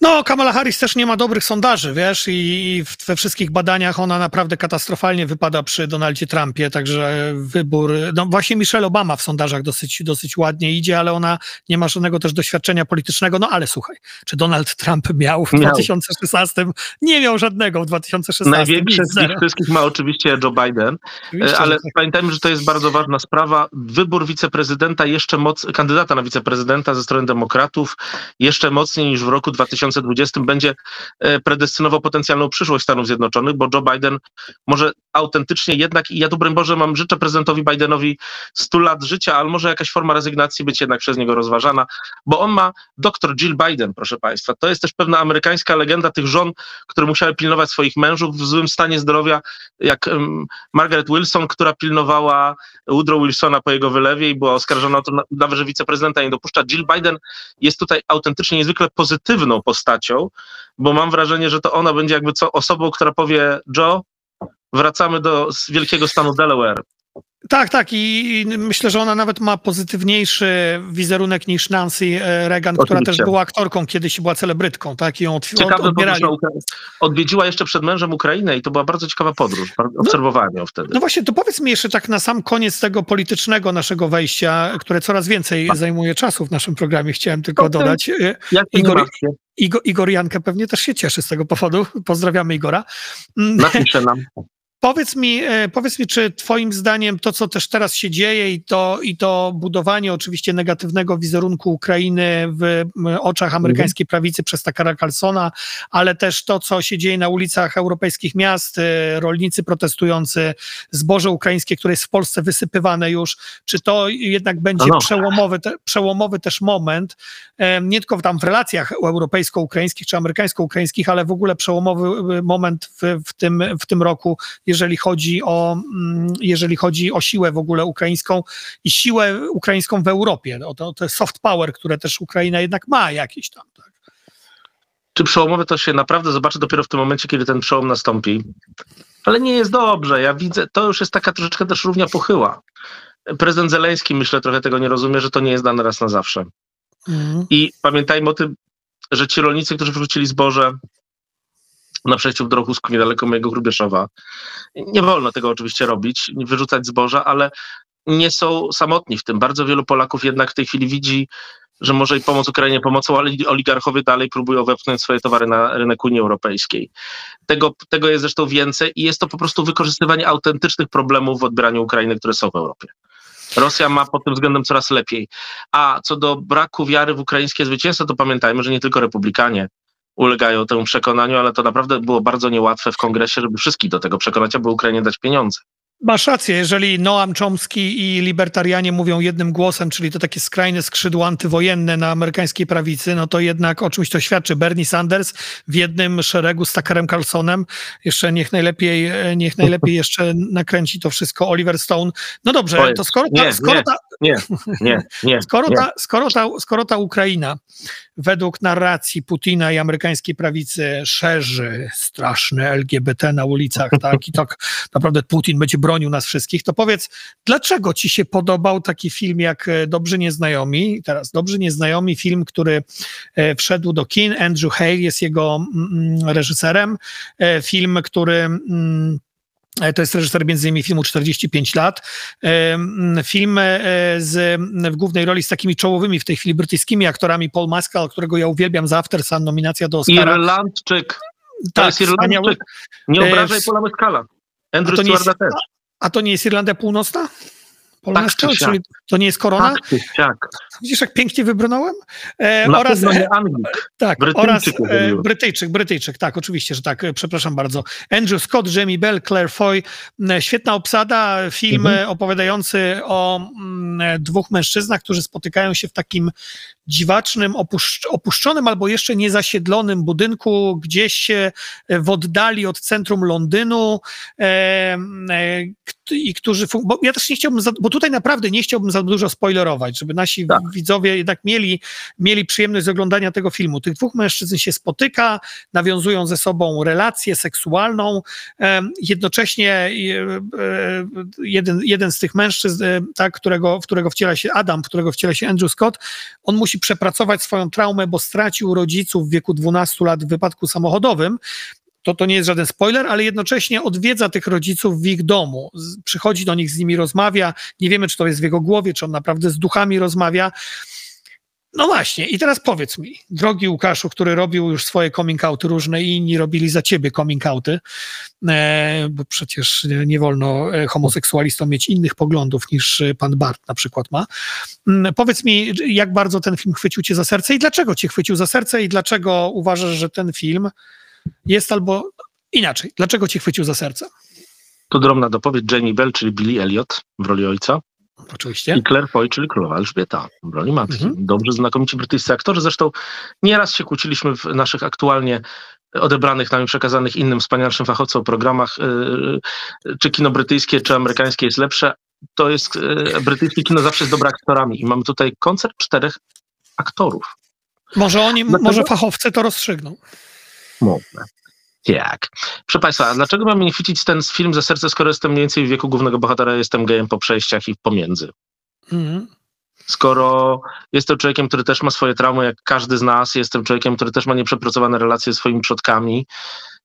No, Kamala Harris też nie ma dobrych sondaży, wiesz, i we wszystkich badaniach ona naprawdę katastrofalnie wypada przy Donaldzie Trumpie, także wybór, no właśnie Michelle Obama w sondażach dosyć, dosyć ładnie idzie, ale ona nie ma żadnego też doświadczenia politycznego, no ale słuchaj, czy Donald Trump miał w miał. 2016? Nie miał żadnego w 2016. Największy z nich wszystkich ma oczywiście Joe Biden, oczywiście, ale tak. pamiętajmy, że to jest bardzo ważna sprawa. Wybór wiceprezydenta jeszcze moc, kandydata na wiceprezydenta ze strony demokratów jeszcze mocniej niż w roku 2020 będzie e, predestynował potencjalną przyszłość Stanów Zjednoczonych, bo Joe Biden może autentycznie jednak, i ja tu broń Boże mam, życzę prezydentowi Bidenowi 100 lat życia, ale może jakaś forma rezygnacji być jednak przez niego rozważana, bo on ma doktor Jill Biden, proszę Państwa. To jest też pewna amerykańska legenda tych żon, które musiały pilnować swoich mężów w złym stanie zdrowia, jak Margaret Wilson, która pilnowała Woodrow Wilsona po jego wylewie i była oskarżona o to, nawet że wiceprezydenta nie dopuszcza. Jill Biden jest tutaj autentycznie niezwykle pozytywną postacią, bo mam wrażenie, że to ona będzie jakby co osobą, która powie Joe, wracamy do wielkiego stanu Delaware. Tak, tak i myślę, że ona nawet ma pozytywniejszy wizerunek niż Nancy e, Reagan, Oczywiście. która też była aktorką, kiedyś była celebrytką, tak, i ją Ciekawe, odbierali. Odwiedziła jeszcze przed mężem Ukrainę i to była bardzo ciekawa podróż, no- obserwowałem ją wtedy. No właśnie, to powiedz mi jeszcze tak na sam koniec tego politycznego naszego wejścia, które coraz więcej tak. zajmuje czasu w naszym programie, chciałem tylko okay. dodać. E, Igor, Igor, Igor Jankę pewnie też się cieszy z tego powodu. Pozdrawiamy Igora. Napisze nam. Powiedz mi, e, powiedz mi, czy Twoim zdaniem to, co też teraz się dzieje i to, i to budowanie oczywiście negatywnego wizerunku Ukrainy w oczach amerykańskiej prawicy przez Takara Carlsona, ale też to, co się dzieje na ulicach europejskich miast, e, rolnicy protestujący, zboże ukraińskie, które jest w Polsce wysypywane już, czy to jednak będzie no. przełomowy, te, przełomowy też moment, e, nie tylko tam w relacjach europejsko-ukraińskich czy amerykańsko-ukraińskich, ale w ogóle przełomowy moment w, w, tym, w tym roku, jeżeli chodzi o, mm, jeżeli chodzi o siłę w ogóle ukraińską i siłę ukraińską w Europie. No, to, soft power, które też Ukraina jednak ma jakieś tam. Tak. Czy przełomowe to się naprawdę zobaczy dopiero w tym momencie, kiedy ten przełom nastąpi? Ale nie jest dobrze. Ja widzę, to już jest taka troszeczkę też równia pochyła. Prezydent Zeleński, myślę, trochę tego nie rozumie, że to nie jest dane raz na zawsze. Mhm. I pamiętajmy o tym, że ci rolnicy, którzy wrzucili zboże, na przejściu w Drochusku niedaleko mojego Hrubieszowa. Nie wolno tego oczywiście robić, wyrzucać zboża, ale nie są samotni w tym. Bardzo wielu Polaków jednak w tej chwili widzi, że może i pomoc Ukrainie pomocą, ale oligarchowie dalej próbują wepchnąć swoje towary na rynek Unii Europejskiej. Tego, tego jest zresztą więcej i jest to po prostu wykorzystywanie autentycznych problemów w odbieraniu Ukrainy, które są w Europie. Rosja ma pod tym względem coraz lepiej. A co do braku wiary w ukraińskie zwycięstwo, to pamiętajmy, że nie tylko republikanie ulegają temu przekonaniu, ale to naprawdę było bardzo niełatwe w kongresie, żeby wszystkich do tego przekonać, aby Ukrainie dać pieniądze. Masz rację, jeżeli Noam Chomsky i libertarianie mówią jednym głosem, czyli to takie skrajne skrzydło antywojenne na amerykańskiej prawicy, no to jednak o czymś to świadczy. Bernie Sanders w jednym szeregu z Tuckerem Carlsonem, jeszcze niech najlepiej, niech najlepiej jeszcze nakręci to wszystko Oliver Stone. No dobrze, to skoro ta, skoro, Ta, skoro, ta, skoro ta Ukraina według narracji Putina i amerykańskiej prawicy szerzy straszne LGBT na ulicach, tak, i tak naprawdę Putin będzie bronił nas wszystkich, to powiedz, dlaczego ci się podobał taki film jak e, Dobrzy Nieznajomi? Teraz Dobrzy Nieznajomi, film, który e, wszedł do kin, Andrew Hale jest jego mm, mm, reżyserem, e, film, który mm, to jest reżyser między innymi filmu 45 lat. Film z, w głównej roli z takimi czołowymi w tej chwili brytyjskimi aktorami Paul Mescal, którego ja uwielbiam za After Sun, nominacja do Oscara. Irlandczyk. To tak, jest Irlandczyk. Nie obrażaj Paula Mescala. Andrew Stewarda też. A to nie jest Irlandia Północna? Polonezka, tak, czyli to nie jest korona? Tak, tak. Widzisz, jak pięknie wybrnąłem? E, Na oraz, nie Anglik. Tak, Brytyjczyk oraz e, Brytyjczyk, Brytyjczyk, tak, oczywiście, że tak, przepraszam bardzo. Andrew Scott, Jamie Bell, Claire Foy, e, świetna obsada, film mhm. opowiadający o m, mm, dwóch mężczyznach, którzy spotykają się w takim dziwacznym, opuszcz, opuszczonym albo jeszcze niezasiedlonym budynku, gdzieś w oddali od centrum Londynu e, e, i którzy, bo ja też nie chciałbym, bo tutaj naprawdę nie chciałbym za dużo spoilerować, żeby nasi tak. widzowie jednak mieli, mieli przyjemność z oglądania tego filmu. Tych dwóch mężczyzn się spotyka, nawiązują ze sobą relację seksualną, e, jednocześnie jeden, jeden z tych mężczyzn, tak, którego, w którego wciela się Adam, w którego wciela się Andrew Scott, on musi przepracować swoją traumę, bo stracił rodziców w wieku 12 lat w wypadku samochodowym. To, to nie jest żaden spoiler, ale jednocześnie odwiedza tych rodziców w ich domu. Przychodzi do nich, z nimi rozmawia. Nie wiemy, czy to jest w jego głowie, czy on naprawdę z duchami rozmawia. No właśnie, i teraz powiedz mi, drogi Łukaszu, który robił już swoje coming outy różne i inni robili za ciebie coming outy, e, bo przecież nie wolno e, homoseksualistom mieć innych poglądów niż pan Bart na przykład ma. Mm, powiedz mi, jak bardzo ten film chwycił cię za serce i dlaczego cię chwycił za serce i dlaczego uważasz, że ten film jest albo inaczej, dlaczego cię chwycił za serce? To drobna dopowiedź Jamie Bell, czyli Billy Elliot w roli ojca. Oczywiście. I Claire Foy, czyli królowa Elżbieta w roli matki. Mhm. Dobrze znakomici brytyjscy aktorzy. Zresztą nieraz się kłóciliśmy w naszych aktualnie odebranych nami przekazanych innym wspanialszym fachowcom programach, yy, czy kino brytyjskie, czy amerykańskie jest lepsze. To jest yy, brytyjskie kino zawsze z dobra aktorami i mamy tutaj koncert czterech aktorów. Może oni, Dlatego... może fachowcy to rozstrzygną. Może. Jak? Proszę Państwa, a dlaczego mamy nie chwycić ten film za serce, skoro jestem mniej więcej w wieku głównego bohatera, jestem gejem po przejściach i pomiędzy? Mhm. Skoro jestem człowiekiem, który też ma swoje traumy, jak każdy z nas, jestem człowiekiem, który też ma nieprzepracowane relacje ze swoimi przodkami,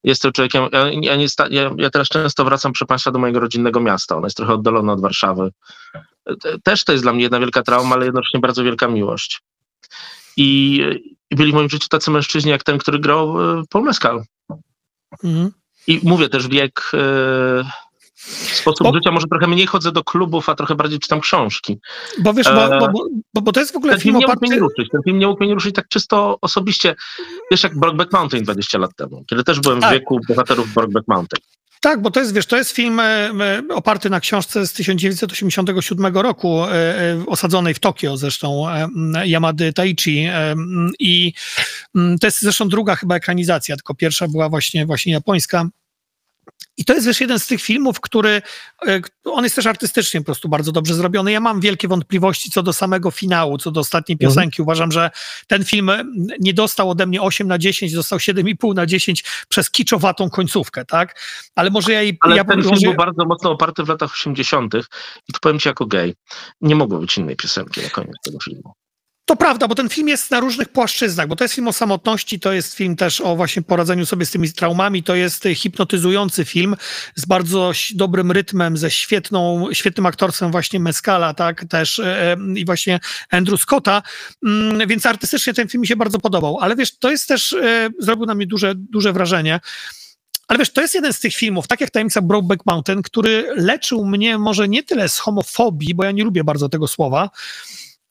jestem człowiekiem, ja, ja, nie sta, ja, ja teraz często wracam, proszę Państwa, do mojego rodzinnego miasta, ono jest trochę oddalone od Warszawy. Też to jest dla mnie jedna wielka trauma, ale jednocześnie bardzo wielka miłość. I byli w moim życiu tacy mężczyźni, jak ten, który grał e, Paul Mescal. Mhm. I mówię też wiek, e, sposób bo, życia, może trochę mniej chodzę do klubów, a trochę bardziej czytam książki. Bo wiesz, bo, e, bo, bo, bo to jest w ogóle ten film, film nie oparty... nie ruszyć, Ten film nie mógł mnie ruszyć tak czysto osobiście, wiesz, jak Brokeback Mountain 20 lat temu, kiedy też byłem tak. w wieku bohaterów Brokeback Mountain. Tak, bo to jest, wiesz, to jest film e, oparty na książce z 1987 roku, e, osadzonej w Tokio zresztą, Yamady Taichi i to jest zresztą druga chyba ekranizacja, tylko pierwsza była właśnie, właśnie japońska. I to jest wiesz, jeden z tych filmów, który e, on jest też artystycznie po prostu bardzo dobrze zrobiony. Ja mam wielkie wątpliwości co do samego finału, co do ostatniej mhm. piosenki. Mhm. Uważam, że ten film nie dostał ode mnie 8 na 10, dostał 7,5 na 10 przez kiczowatą końcówkę, tak? Ale może ja i. Ale ja ten film był bardzo mocno oparty w latach 80. i tu powiem ci jako gej, nie mogło być innej piosenki na koniec tego filmu. To prawda, bo ten film jest na różnych płaszczyznach, bo to jest film o samotności, to jest film też o właśnie poradzeniu sobie z tymi traumami, to jest hipnotyzujący film z bardzo dobrym rytmem, ze świetną, świetnym aktorstwem właśnie Mescala, tak, też e, i właśnie Andrew Scotta, mm, więc artystycznie ten film mi się bardzo podobał, ale wiesz, to jest też, zrobił na mnie duże, duże wrażenie, ale wiesz, to jest jeden z tych filmów, tak jak Tajemnica Brokeback Mountain, który leczył mnie może nie tyle z homofobii, bo ja nie lubię bardzo tego słowa,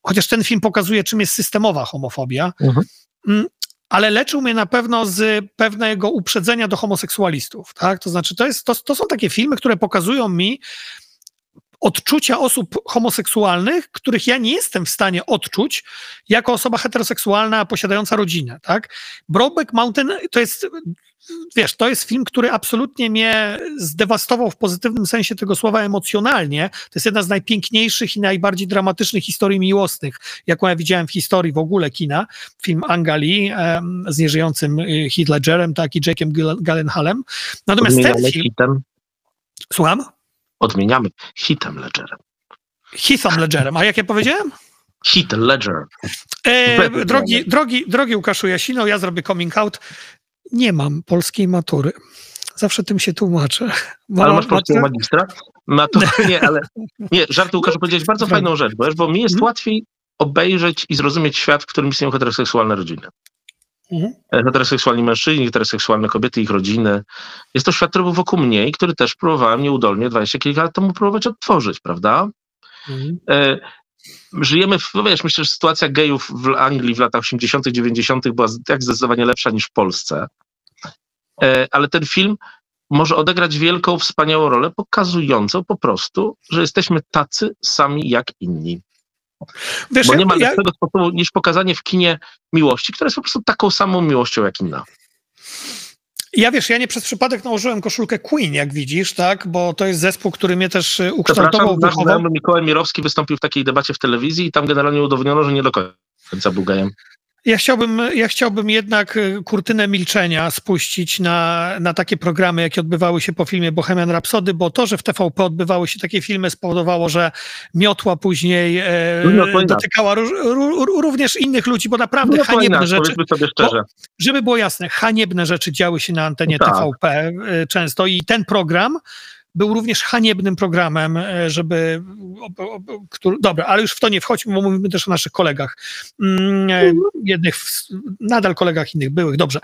chociaż ten film pokazuje, czym jest systemowa homofobia, mhm. Mm, ale leczył mnie na pewno z pewnego uprzedzenia do homoseksualistów. Tak? To znaczy, to, jest, to, to są takie filmy, które pokazują mi odczucia osób homoseksualnych, których ja nie jestem w stanie odczuć jako osoba heteroseksualna posiadająca rodzinę. Tak? Brokeback Mountain to jest wiesz, to jest film, który absolutnie mnie zdewastował w pozytywnym sensie tego słowa emocjonalnie. To jest jedna z najpiękniejszych i najbardziej dramatycznych historii miłosnych, jaką ja widziałem w historii w ogóle kina. Film Angali um, z nieżyjącym y, Heath Ledgerem, tak, i Jackiem Gyllenhaalem. Natomiast Odmieniamy ten film... Hitem. Słucham? Odmieniamy hitem Ledgerem. Heathem Ledgerem. A jak ja powiedziałem? Heath Ledger. E, drogi, drogi, drogi Łukaszu Jasino, ja zrobię coming out nie mam polskiej matury. Zawsze tym się tłumaczę. ale masz polskiego magistra? Nie, ale nie, żarty Łukasz, powiedziałeś bardzo fajną rzecz, bo, bo mi jest mhm. łatwiej obejrzeć i zrozumieć świat, w którym istnieją heteroseksualne rodziny. Mhm. Heteroseksualni mężczyźni, heteroseksualne kobiety, ich rodziny. Jest to świat, który był wokół mnie i który też próbowałem nieudolnie 20 kilka lat temu próbować odtworzyć, prawda? Mhm. E, żyjemy, w, no wiesz, myślę, że sytuacja gejów w Anglii w latach 80., 90. była tak zdecydowanie lepsza niż w Polsce. E, ale ten film może odegrać wielką, wspaniałą rolę, pokazującą po prostu, że jesteśmy tacy sami jak inni. Wiesz, Bo nie ma ja... lepszego sposobu niż pokazanie w kinie miłości, która jest po prostu taką samą miłością jak inna. Ja wiesz, ja nie przez przypadek nałożyłem koszulkę Queen, jak widzisz, tak, bo to jest zespół, który mnie też e, ukształtował. Znajomy Mikołaj Mirowski wystąpił w takiej debacie w telewizji i tam generalnie udowodniono, że nie do końca był gejem. Ja chciałbym, ja chciałbym jednak y, kurtynę milczenia spuścić na, na takie programy, jakie odbywały się po filmie Bohemian Rhapsody, bo to, że w TVP odbywały się takie filmy spowodowało, że miotła później e, no dotykała ró, ró, również innych ludzi, bo naprawdę no haniebne rzeczy. Bo, żeby było jasne, haniebne rzeczy działy się na antenie no tak. TVP e, często i ten program był również haniebnym programem, e, żeby. Który, dobra, ale już w to nie wchodźmy, bo mówimy też o naszych kolegach. Mm, e, jednych, nadal kolegach innych byłych. Dobrze.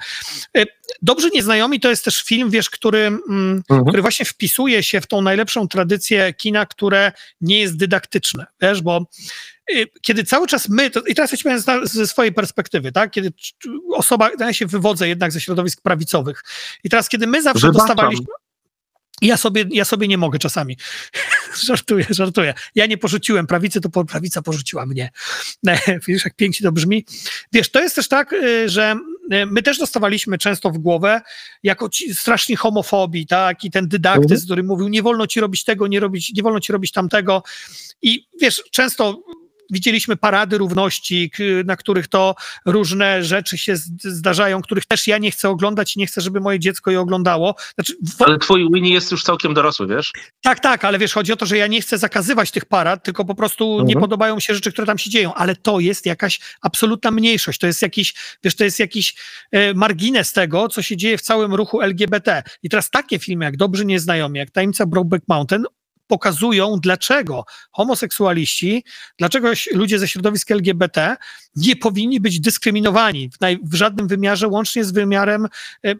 E, Dobrzy Nieznajomi to jest też film, wiesz, który, mm, mhm. który właśnie wpisuje się w tą najlepszą tradycję kina, które nie jest dydaktyczne. Wiesz, bo kiedy cały czas my, to, i teraz ja ci powiem ze swojej perspektywy, tak, kiedy osoba, ja się wywodzę jednak ze środowisk prawicowych i teraz kiedy my zawsze Wybaczam. dostawaliśmy, ja sobie, ja sobie nie mogę czasami. żartuję, żartuję. Ja nie porzuciłem prawicy, to prawica porzuciła mnie. Wiesz, jak pięknie to brzmi. Wiesz, to jest też tak, y, że y, my też dostawaliśmy często w głowę jako ci strasznie homofobii, tak, i ten dydaktyzm, mhm. który mówił, nie wolno ci robić tego, nie, robić, nie wolno ci robić tamtego. I wiesz, często widzieliśmy parady równości, na których to różne rzeczy się zdarzają, których też ja nie chcę oglądać i nie chcę, żeby moje dziecko je oglądało. Znaczy, w... Ale twój Winnie jest już całkiem dorosły, wiesz? Tak, tak, ale wiesz, chodzi o to, że ja nie chcę zakazywać tych parad, tylko po prostu mhm. nie podobają mi się rzeczy, które tam się dzieją, ale to jest jakaś absolutna mniejszość, to jest jakiś, wiesz, to jest jakiś e, margines tego, co się dzieje w całym ruchu LGBT. I teraz takie filmy jak Dobrzy Nieznajomi, jak Tajemnica Brokeback Mountain, pokazują, dlaczego homoseksualiści, dlaczego ludzie ze środowisk LGBT nie powinni być dyskryminowani w, naj, w żadnym wymiarze, łącznie z wymiarem e, e,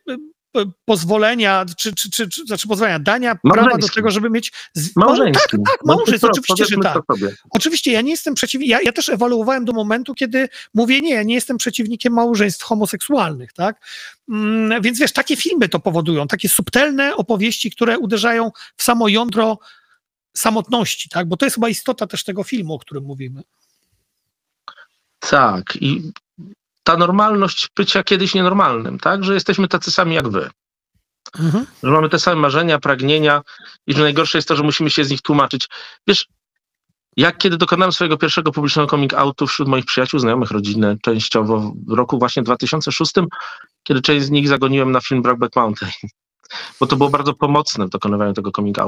pozwolenia, czy, czy, czy, czy znaczy pozwolenia, dania prawa do tego, żeby mieć... Z... Małżeńskim. Tak, tak, małżeństwo, oczywiście, że tak. Oczywiście, ja nie jestem przeciwnikiem, ja, ja też ewoluowałem do momentu, kiedy mówię, nie, ja nie jestem przeciwnikiem małżeństw homoseksualnych, tak? Mm, więc wiesz, takie filmy to powodują, takie subtelne opowieści, które uderzają w samo jądro samotności, tak? Bo to jest chyba istota też tego filmu, o którym mówimy. Tak. I ta normalność bycia kiedyś nienormalnym, tak? Że jesteśmy tacy sami jak wy. Mhm. Że mamy te same marzenia, pragnienia i że najgorsze jest to, że musimy się z nich tłumaczyć. Wiesz, jak kiedy dokonałem swojego pierwszego publicznego coming outu wśród moich przyjaciół, znajomych, rodziny, częściowo w roku właśnie 2006, kiedy część z nich zagoniłem na film Brokeback Mountain, bo to było bardzo pomocne w dokonywaniu tego coming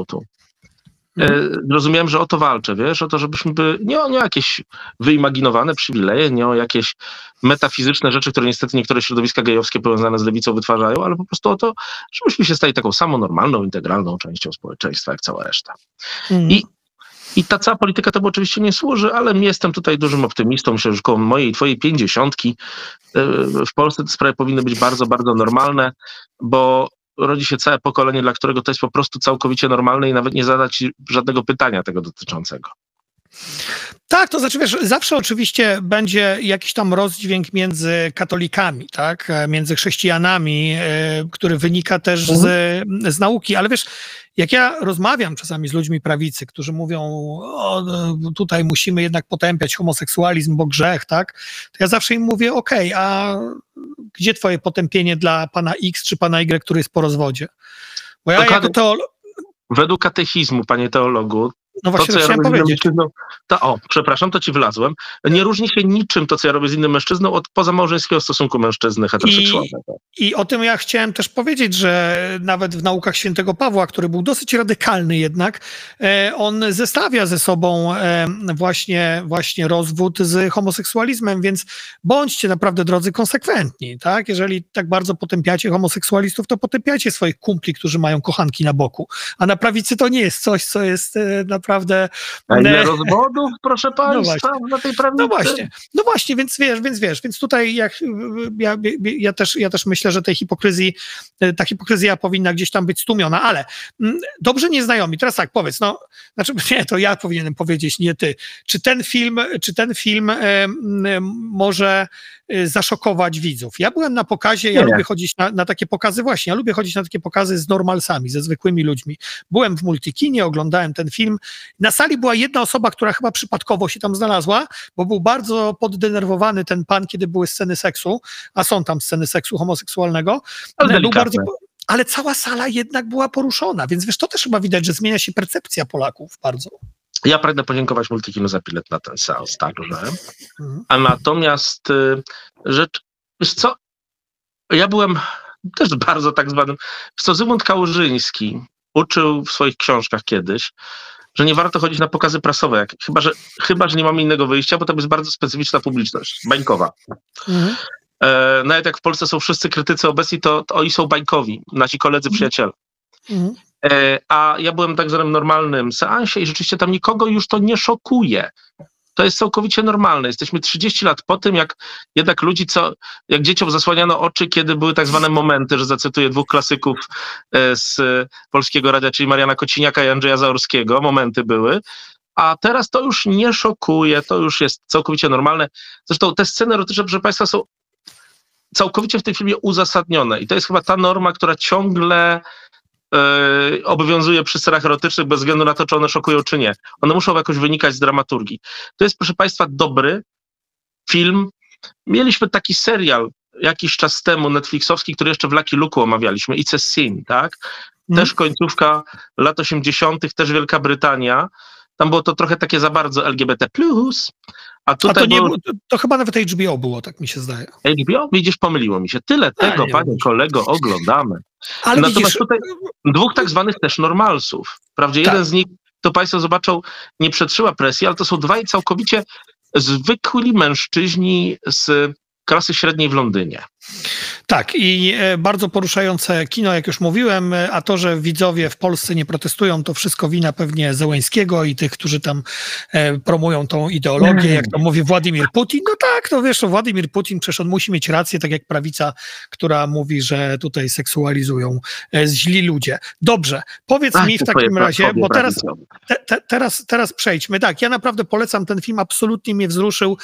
outu. Mhm. Rozumiałem, że o to walczę, wiesz, o to, żebyśmy by nie o, nie o jakieś wyimaginowane przywileje, nie o jakieś metafizyczne rzeczy, które niestety niektóre środowiska gejowskie powiązane z lewicą wytwarzają, ale po prostu o to, żebyśmy się stali taką samą normalną, integralną częścią społeczeństwa, jak cała reszta. Mhm. I i ta cała polityka to oczywiście nie służy, ale jestem tutaj dużym optymistą. Myślę, że koło mojej, twojej pięćdziesiątki w Polsce te sprawy powinny być bardzo, bardzo normalne, bo rodzi się całe pokolenie, dla którego to jest po prostu całkowicie normalne i nawet nie zadać żadnego pytania tego dotyczącego. Tak, to znaczy, wiesz, zawsze oczywiście będzie jakiś tam rozdźwięk między katolikami, tak, między chrześcijanami, e, który wynika też z, mhm. z nauki, ale wiesz, jak ja rozmawiam czasami z ludźmi prawicy, którzy mówią, o, tutaj musimy jednak potępiać homoseksualizm, bo grzech, tak, to ja zawsze im mówię, okej, okay, a gdzie twoje potępienie dla pana X czy pana Y, który jest po rozwodzie? Bo ja jako teolog... Według katechizmu, panie teologu, no właśnie, to, co ja chciałem powiedzieć. To, o, przepraszam, to ci wlazłem. Nie różni się niczym to, co ja robię z innym mężczyzną od pozamałżeńskiego stosunku mężczyzny heteroseksualnego. I, o tym ja chciałem też powiedzieć, że nawet w naukach świętego Pawła, który był dosyć radykalny jednak, e, on zestawia ze sobą e, właśnie, właśnie rozwód z homoseksualizmem, więc bądźcie naprawdę, drodzy, konsekwentni, tak? Jeżeli tak bardzo potępiacie homoseksualistów, to potępiacie swoich kumpli, którzy mają kochanki na boku. A na prawicy to nie jest coś, co jest e, na naprawdę... A ile rozwodów, proszę no Państwa, no na tej prawicy? No właśnie, no właśnie, więc wiesz, więc wiesz, więc tutaj jak, ja, ja, też, ja też myślę, że tej hipokryzji, ta hipokryzja powinna gdzieś tam być stłumiona, ale mm, dobrze nieznajomi, teraz tak, powiedz, no, znaczy nie, to ja powinienem powiedzieć, nie ty, czy ten film, czy ten film e, może zaszokować widzów. Ja byłem na pokazie, ja nie. lubię chodzić na, na, takie pokazy właśnie, ja lubię chodzić na takie pokazy z normalsami, ze zwykłymi ludźmi. Byłem w Multikinie, oglądałem ten film. Na sali była jedna osoba, która chyba przypadkowo się tam znalazła, bo był bardzo poddenerwowany ten pan, kiedy były sceny seksu, a są tam sceny seksu homoseksualnego. Ale był bardzo, ale cała sala jednak była poruszona, więc wiesz, to też chyba widać, że zmienia się percepcja Polaków bardzo. Ja pragnę podziękować Multikino za bilet na ten seans także. Mhm. A natomiast y, rzecz, wiesz co, ja byłem też bardzo tak zwanym, co Zygmunt Kałużyński uczył w swoich książkach kiedyś, że nie warto chodzić na pokazy prasowe, jak, chyba, że, chyba, że nie mamy innego wyjścia, bo to jest bardzo specyficzna publiczność, bańkowa. Mhm. E, nawet jak w Polsce są wszyscy krytycy obecni, to, to oni są bańkowi, nasi koledzy, mhm. przyjaciele. Mhm. E, a ja byłem tak zwanym normalnym seansie i rzeczywiście tam nikogo już to nie szokuje. To jest całkowicie normalne. Jesteśmy 30 lat po tym, jak jednak ludzi, co, jak dzieciom zasłaniano oczy, kiedy były tak zwane momenty, że zacytuję dwóch klasyków e, z polskiego radia, czyli Mariana Kociniaka i Andrzeja Zaorskiego, momenty były, a teraz to już nie szokuje, to już jest całkowicie normalne. Zresztą te sceny erotyczne, proszę Państwa, są całkowicie w tym filmie uzasadnione i to jest chyba ta norma, która ciągle yy, obowiązuje przy scenach erotycznych bez względu na to, czy one szokują, czy nie. One muszą jakoś wynikać z dramaturgii. To jest, proszę Państwa, dobry film. Mieliśmy taki serial jakiś czas temu, Netflixowski, który jeszcze w Lucky Luke omawialiśmy, It's a Sin, tak? Mhm. Też końcówka lat 80., też Wielka Brytania. Tam było to trochę takie za bardzo LGBT+, a tutaj A to, nie, było, to chyba nawet HBO było, tak mi się zdaje. HBO? Widzisz, pomyliło mi się. Tyle tego, panie kolego, oglądamy. Ale Natomiast widzisz... tutaj dwóch tak zwanych też normalsów. Wprawdzie tak. jeden z nich, to państwo zobaczą, nie przetrzyła presji, ale to są dwaj całkowicie zwykli mężczyźni z klasy średniej w Londynie. Tak, i e, bardzo poruszające kino, jak już mówiłem, e, a to, że widzowie w Polsce nie protestują, to wszystko wina pewnie Zełęńskiego i tych, którzy tam e, promują tą ideologię, jak to mówi Władimir Putin. No tak, no wiesz, Władimir Putin przecież on musi mieć rację, tak jak prawica, która mówi, że tutaj seksualizują źli ludzie. Dobrze, powiedz Ach, mi w takim razie, bo teraz, te, te, teraz, teraz przejdźmy. Tak, ja naprawdę polecam ten film, absolutnie mnie wzruszył.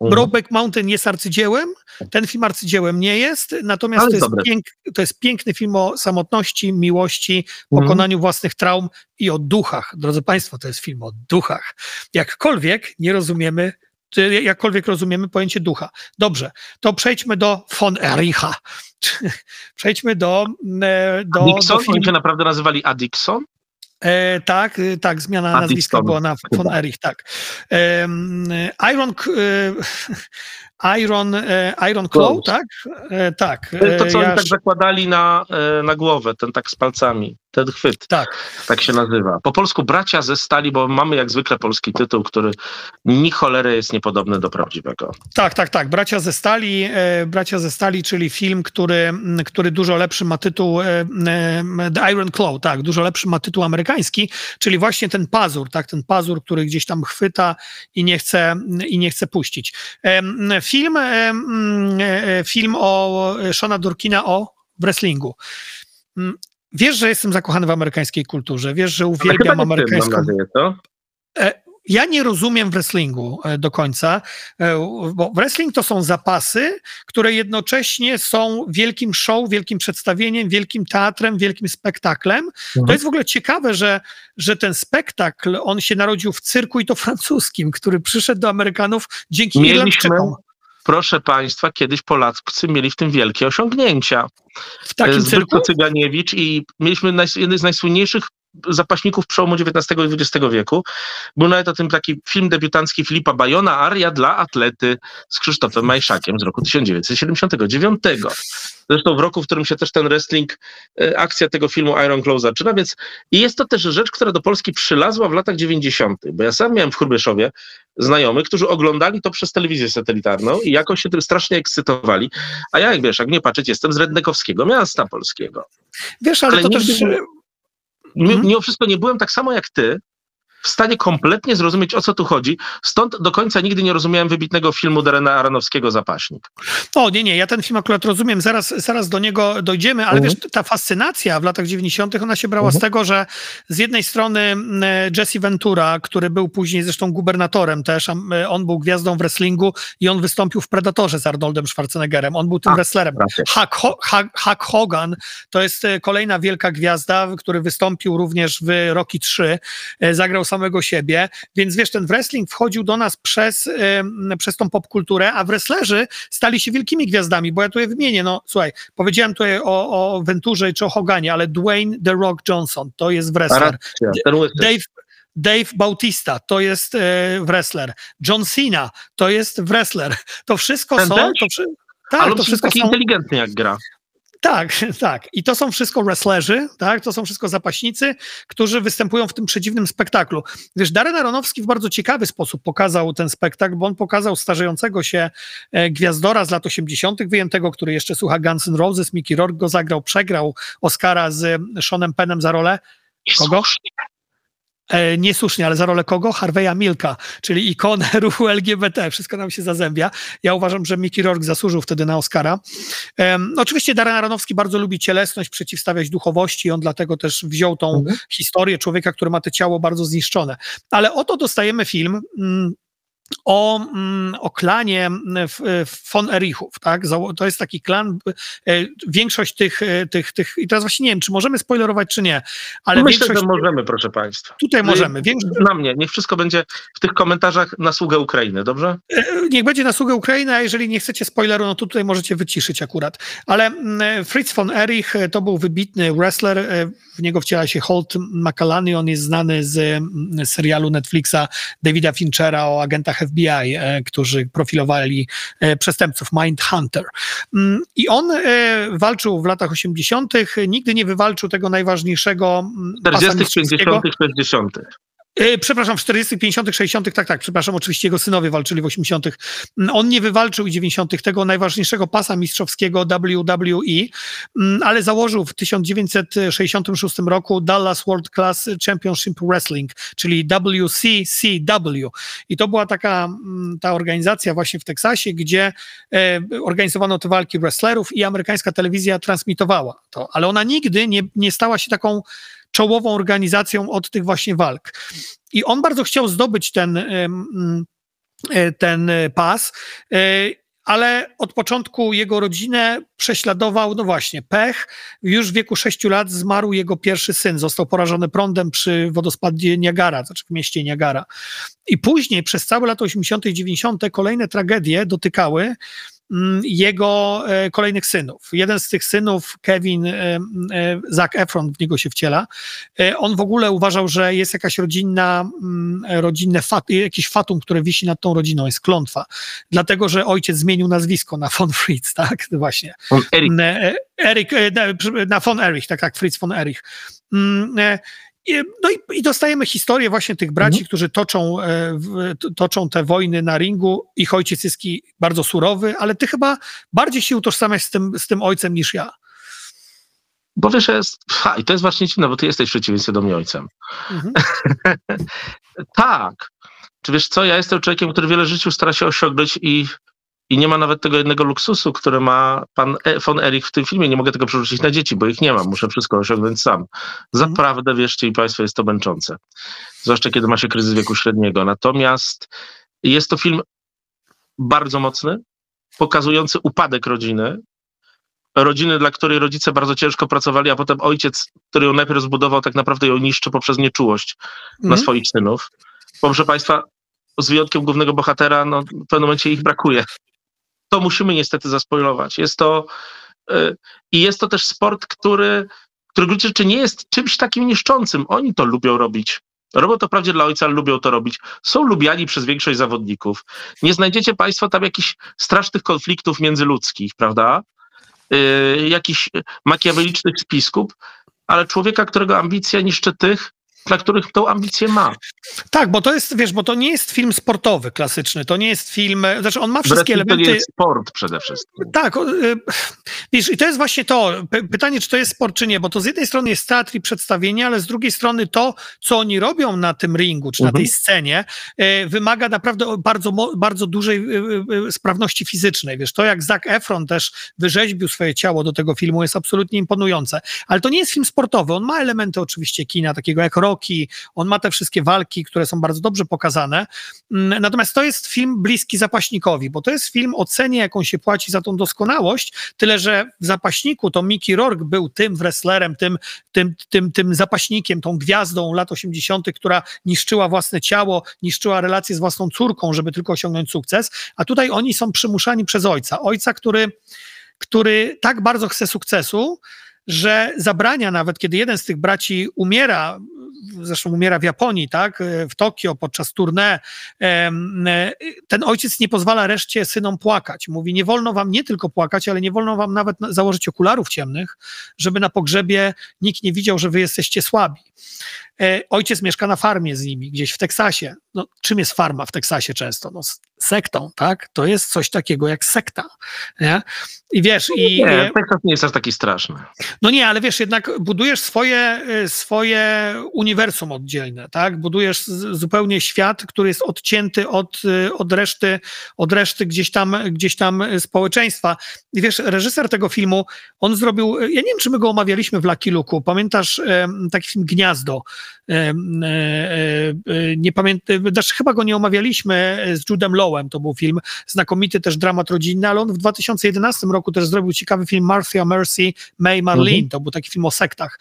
Mhm. Brokeback Mountain jest arcydziełem, ten film arcydziełem nie jest, natomiast to jest, pięk, to jest, piękny film o samotności, miłości, mhm. pokonaniu własnych traum i o duchach. Drodzy Państwo, to jest film o duchach. Jakkolwiek nie rozumiemy, jakkolwiek rozumiemy pojęcie ducha. Dobrze, to przejdźmy do von Ericha. przejdźmy do... E, do Dixon? Do filmu. Oni się naprawdę nazywali Adixon? E, tak, y, tak, zmiana nazwiska była na von Erich, tak. E, Iron, Iron, e, Iron Claw, tak? E, tak. To, co ja... oni tak zakładali na, e, na głowę, ten tak z palcami. Ten chwyt. Tak. Tak się nazywa. Po polsku Bracia ze Stali, bo mamy jak zwykle polski tytuł, który ni cholery jest niepodobny do prawdziwego. Tak, tak, tak. Bracia ze Stali, e, Bracia ze Stali, czyli film, który, który dużo lepszy ma tytuł e, e, The Iron Claw, tak, dużo lepszy ma tytuł amerykański, czyli właśnie ten pazur, tak, ten pazur, który gdzieś tam chwyta i nie chce, i nie chce puścić. E, film, e, e, film o Shona Durkina o wrestlingu. Wiesz, że jestem zakochany w amerykańskiej kulturze, wiesz, że uwielbiam amerykańską... Ty, nadzieję, to? E, ja nie rozumiem wrestlingu e, do końca, e, bo wrestling to są zapasy, które jednocześnie są wielkim show, wielkim przedstawieniem, wielkim teatrem, wielkim spektaklem. Mhm. To jest w ogóle ciekawe, że, że ten spektakl, on się narodził w cyrku i to francuskim, który przyszedł do Amerykanów dzięki Mieliśmy, Irlandczykom proszę Państwa, kiedyś Polacy mieli w tym wielkie osiągnięcia. W takim Zbytko Cyganiewicz i mieliśmy jeden z najsłynniejszych zapaśników przełomu XIX i XX wieku. Był nawet o tym taki film debiutancki Filipa Bajona, Aria dla atlety z Krzysztofem Majszakiem z roku 1979. Zresztą w roku, w którym się też ten wrestling, e, akcja tego filmu Iron Claw zaczyna, więc i jest to też rzecz, która do Polski przylazła w latach 90., bo ja sam miałem w Chrubieszowie znajomych, którzy oglądali to przez telewizję satelitarną i jakoś się tym strasznie ekscytowali, a ja, jak wiesz, jak nie patrzeć, jestem z Rednekowskiego miasta polskiego. Wiesz, ale, ale to też. Mimo wszystko nie byłem tak samo jak ty, w stanie kompletnie zrozumieć, o co tu chodzi. Stąd do końca nigdy nie rozumiałem wybitnego filmu Darena Aronowskiego Zapaśnik. O, nie, nie, ja ten film akurat rozumiem, zaraz, zaraz do niego dojdziemy, ale mhm. wiesz, ta fascynacja w latach 90. ona się brała mhm. z tego, że z jednej strony mm, Jesse Ventura, który był później zresztą gubernatorem też, e, on był gwiazdą w wrestlingu i on wystąpił w Predatorze z Arnoldem Schwarzeneggerem, on był tym A, wrestlerem. Hulk, Hulk Hogan to jest e, kolejna wielka gwiazda, który wystąpił również w Rocky 3, e, zagrał samego siebie, więc wiesz, ten wrestling wchodził do nas przez, przez tą popkulturę, a wrestlerzy stali się wielkimi gwiazdami, bo ja tutaj wymienię, no słuchaj, powiedziałem tutaj o, o Venturze czy o Hoganie, ale Dwayne The Rock Johnson to jest wrestler. Dave, Dave Bautista to jest e, wrestler. John Cena to jest wrestler. To wszystko Ten są... To, tak, Ale to wszystko taki są, inteligentny jak gra. Tak, tak. I to są wszystko wrestlerzy, tak? To są wszystko zapaśnicy, którzy występują w tym przedziwnym spektaklu. Wiesz, Darren Aronowski w bardzo ciekawy sposób pokazał ten spektakl, bo on pokazał starzejącego się e, gwiazdora z lat 80., wyjętego, który jeszcze słucha Guns N' Roses, Mickey Rourke go zagrał, przegrał Oscara z Seanem Pennem za rolę. Kogo? E, niesłusznie, ale za rolę kogo? Harveya Milka, czyli ikonę ruchu LGBT. Wszystko nam się zazębia. Ja uważam, że Mickey Rourke zasłużył wtedy na Oscara. E, oczywiście Darren Aronowski bardzo lubi cielesność, przeciwstawiać duchowości. On dlatego też wziął tą mhm. historię człowieka, który ma to ciało bardzo zniszczone. Ale oto dostajemy film. Mm, o, mm, o klanie mm, von Erichów, tak? To jest taki klan, e, większość tych, e, tych, tych, i teraz właśnie nie wiem, czy możemy spoilerować, czy nie, ale Myślę, że możemy, proszę Państwa. Tutaj możemy. Na mnie, niech wszystko będzie w tych komentarzach na sługę Ukrainy, dobrze? E, niech będzie na sługę Ukrainy, a jeżeli nie chcecie spoileru, no to tutaj możecie wyciszyć akurat. Ale mm, Fritz von Erich to był wybitny wrestler, w niego wciela się Holt McCallany, on jest znany z serialu Netflixa Davida Finchera o agentach FBI, e, którzy profilowali e, przestępców, Mindhunter. Mm, I on e, walczył w latach 80., nigdy nie wywalczył tego najważniejszego 40., 50., 60. E, przepraszam, w 40., 50., 60., tak, tak, przepraszam, oczywiście jego synowie walczyli w 80. Mm, on nie wywalczył w 90. tego najważniejszego pasa mistrzowskiego WWE, mm, ale założył w 1966 roku Dallas World Class Championship Wrestling, czyli WCCW. I to była taka mm, ta organizacja właśnie w Teksasie, gdzie e, organizowano te walki wrestlerów i amerykańska telewizja transmitowała to, ale ona nigdy nie, nie stała się taką czołową organizacją od tych właśnie walk. I on bardzo chciał zdobyć ten, e, ten pas, e, ale od początku jego rodzinę prześladował, no właśnie, pech. Już w wieku 6 lat zmarł jego pierwszy syn, został porażony prądem przy wodospadzie Niagara, znaczy w mieście Niagara. I później przez całe lata 80. i 90. kolejne tragedie dotykały mm, jego e, kolejnych synów. Jeden z tych synów, Kevin, e, e, Zac Efron w niego się wciela, on w ogóle uważał, że jest jakaś rodzinna, mm, rodzinne fat, jakiś fatum, które wisi nad tą rodziną, jest klątwa. Dlatego, że ojciec zmienił nazwisko na von Fritz, tak? Właśnie. Von Erich. Erich, na von Erich, tak, tak, Fritz von Erich. No i, i, dostajemy historię właśnie tych braci, mhm. którzy toczą, e, toczą te wojny na ringu. Ich ojciec jest bardzo surowy, ale ty chyba bardziej się utożsamiasz z tym, z tym ojcem niż ja. Bo wiesz, jest, ha, i to jest właśnie dziwne, bo ty jesteś w przeciwieństwie do mnie ojcem. Mhm. tak. Czy wiesz co, ja jestem człowiekiem, który wiele życiu stara się osiągnąć i i nie ma nawet tego jednego luksusu, który ma pan e, von Erich w tym filmie. Nie mogę tego przerzucić na dzieci, bo ich nie mam. Muszę wszystko osiągnąć sam. Zaprawdę, wierzcie i Państwo, jest to męczące. Zwłaszcza kiedy ma się kryzys wieku średniego. Natomiast jest to film bardzo mocny, pokazujący upadek rodziny. Rodziny, dla której rodzice bardzo ciężko pracowali, a potem ojciec, który ją najpierw zbudował, tak naprawdę ją niszczy poprzez nieczułość na mhm. swoich synów. Bo proszę Państwa, z wyjątkiem głównego bohatera, no, w pewnym momencie ich brakuje to musimy niestety zaspoilować. Jest to yy, i jest to też sport, który, który gruncie rzeczy nie jest czymś takim niszczącym. Oni to lubią robić. Robią to wprawdzie dla ojca, lubią to robić. Są lubiani przez większość zawodników. Nie znajdziecie Państwo tam jakichś strasznych konfliktów międzyludzkich, prawda? Yy, jakichś makiawelicznych spisków, ale człowieka, którego ambicja niszczy tych, dla których tą ambicję ma. Tak, bo to jest, wiesz, bo to nie jest film sportowy klasyczny, to nie jest film, znaczy on ma wszystkie Wreszcie elementy... To jest sport przede wszystkim. Tak, y, wiesz, i to jest właśnie to, pytanie, czy to jest sport, czy nie, bo to z jednej strony jest teatr i przedstawienie, ale z drugiej strony to, co oni robią na tym ringu, czy na tej mhm. scenie, y, wymaga naprawdę bardzo, bardzo dużej y, sprawności fizycznej, wiesz, to jak Zac Efron też wyrzeźbił swoje ciało do tego filmu jest absolutnie imponujące, ale to nie jest film sportowy, on ma elementy oczywiście kina, takiego jak on ma te wszystkie walki, które są bardzo dobrze pokazane. Mm, natomiast to jest film bliski zapaśnikowi, bo to jest film o cenie, jaką się płaci za tą doskonałość, tyle że w zapaśniku to Mickey Rourke był tym wrestlerem, tym, tym, tym, tym zapaśnikiem, tą gwiazdą lat 80., która niszczyła własne ciało, niszczyła relacje z własną córką, żeby tylko osiągnąć sukces, a tutaj oni są przymuszani przez ojca. Ojca, który, który tak bardzo chce sukcesu, że zabrania nawet, kiedy jeden z tych braci umiera zresztą umiera w Japonii, tak, w Tokio podczas tournée, ten ojciec nie pozwala reszcie synom płakać. Mówi, nie wolno wam nie tylko płakać, ale nie wolno wam nawet założyć okularów ciemnych, żeby na pogrzebie nikt nie widział, że wy jesteście słabi. E, ojciec mieszka na farmie z nimi, gdzieś w Teksasie. No, czym jest farma w Teksasie często? No, sektą, tak? To jest coś takiego jak sekta. Nie? I wiesz, i. Nie, Teksas nie jest aż taki straszny. No nie, ale wiesz, jednak budujesz swoje, e, swoje uniwersum oddzielne, tak? Budujesz zupełnie świat, który jest odcięty od, e, od, reszty, od reszty gdzieś tam, gdzieś tam społeczeństwa. I wiesz, reżyser tego filmu, on zrobił, ja nie wiem, czy my go omawialiśmy w Lucky pamiętasz taki film Gniazdo? E, nie pamiętam, znaczy chyba go nie omawialiśmy z Judem Lowem, to był film, znakomity też dramat rodzinny, ale on w 2011 roku też zrobił ciekawy film Martha Mercy, May Marlene, mhm. to był taki film o sektach.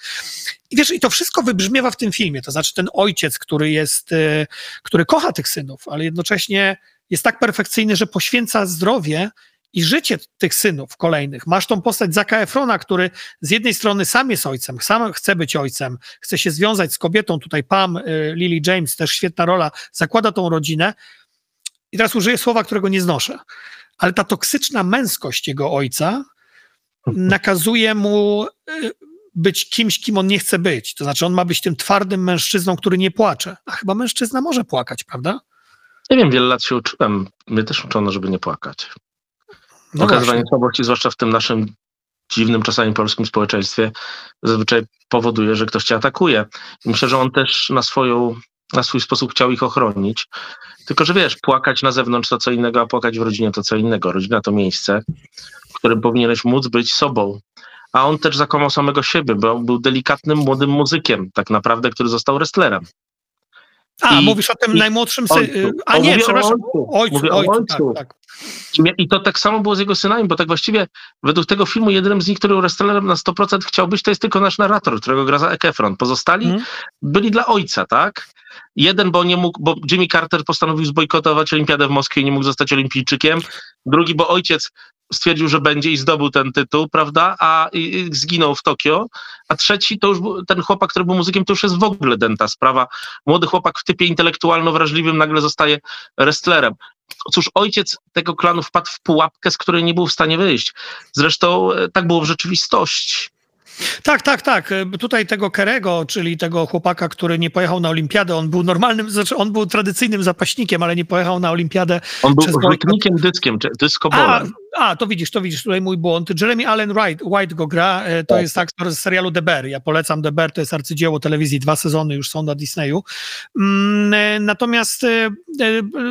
I wiesz, i to wszystko wybrzmiewa w tym filmie, to znaczy ten ojciec, który jest, e, który kocha tych synów, ale jednocześnie jest tak perfekcyjny, że poświęca zdrowie i życie tych synów kolejnych. Masz tą postać Zaka Efrona, który z jednej strony sam jest ojcem, sam chce być ojcem, chce się związać z kobietą, tutaj Pam, y, Lily James, też świetna rola, zakłada tą rodzinę. I teraz użyję słowa, którego nie znoszę, ale ta toksyczna męskość jego ojca nakazuje mu y, być kimś, kim on nie chce być. To znaczy, on ma być tym twardym mężczyzną, który nie płacze. A chyba mężczyzna może płakać, prawda? Nie wiem, wiele lat się uczyłem. Mnie też uczono, żeby nie płakać. No Okazywanie słabości, zwłaszcza w tym naszym dziwnym czasami polskim społeczeństwie, zazwyczaj powoduje, że ktoś cię atakuje. I myślę, że on też na swoją na swój sposób chciał ich ochronić. Tylko, że wiesz, płakać na zewnątrz to co innego, a płakać w rodzinie to co innego. Rodzina to miejsce, w którym powinieneś móc być sobą. A on też zakłamał samego siebie, bo był delikatnym, młodym muzykiem, tak naprawdę, który został wrestlerem. A, I, mówisz o tym najmłodszym synu. A nie, przepraszam, ojcu, ojcu, ojcu, ojcu. Tak, tak. I to tak samo było z jego synami, bo tak właściwie według tego filmu jedynym z nich, który wrestlerem na 100% chciał być, to jest tylko nasz narrator, którego gra za Ekefron. Pozostali hmm. byli dla ojca, tak? Jeden, bo nie mógł, bo Jimmy Carter postanowił zbojkotować olimpiadę w Moskwie i nie mógł zostać olimpijczykiem. Drugi, bo ojciec stwierdził, że będzie i zdobył ten tytuł, prawda, a i, zginął w Tokio, a trzeci to już był, ten chłopak, który był muzykiem, to już jest w ogóle dęta sprawa. Młody chłopak w typie intelektualno-wrażliwym nagle zostaje wrestlerem. Cóż, ojciec tego klanu wpadł w pułapkę, z której nie był w stanie wyjść. Zresztą e, tak było w rzeczywistości. Tak, tak, tak. Tutaj tego Kerego, czyli tego chłopaka, który nie pojechał na olimpiadę, on był normalnym, znaczy on był tradycyjnym zapaśnikiem, ale nie pojechał na olimpiadę. On był rzutnikiem dyskiem, dyskobolem. A, to widzisz, to widzisz, tutaj mój błąd. Jeremy Allen White, White go gra, e, to tak. jest aktor z serialu The Bear. Ja polecam The Bear, to jest arcydzieło telewizji, dwa sezony już są na Disneyu. Mm, e, natomiast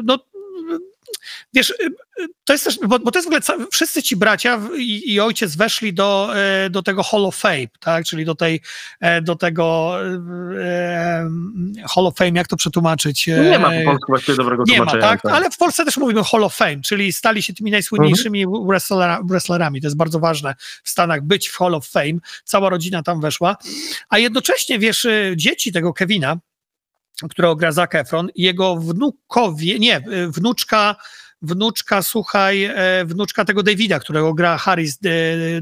no, wiesz, y, y, to jest też, bo, bo to jest w ogóle, wszyscy ci bracia i, i, ojciec weszli do, e, do tego Hall of Fame, tak, czyli do tej, e, do tego e, Hall of Fame, jak to przetłumaczyć? Nie ma w Polsce właściwie dobrego Nie ma, tak, ale w Polsce też mówimy Hall of Fame, czyli stali się tymi najsłynniejszymi mhm. wrestlerami, to jest bardzo ważne w Stanach, być w Hall of Fame, cała rodzina tam weszła, a jednocześnie, wiesz, dzieci tego Kevina, którego gra Zac Efron, jego wnukowie, nie, wnuczka, wnuczka, słuchaj, e, wnuczka tego Davida, którego gra Harris e,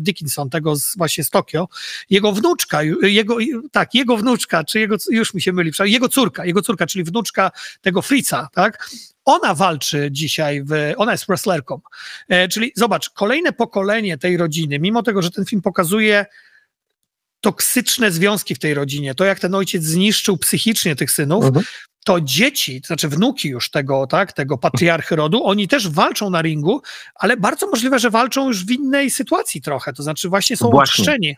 Dickinson, tego z, właśnie z Tokio, jego wnuczka, jego, tak, jego wnuczka, czy jego, już mi się myli, jego córka, jego córka, czyli wnuczka tego Fritza, tak, ona walczy dzisiaj, w, ona jest wrestlerką. E, czyli zobacz, kolejne pokolenie tej rodziny, mimo tego, że ten film pokazuje toksyczne związki w tej rodzinie, to jak ten ojciec zniszczył psychicznie tych synów, mhm. To dzieci, to znaczy wnuki już tego, tak, tego patriarchy rodu, oni też walczą na ringu, ale bardzo możliwe, że walczą już w innej sytuacji trochę, to znaczy właśnie są właśnie. ochrzczeni.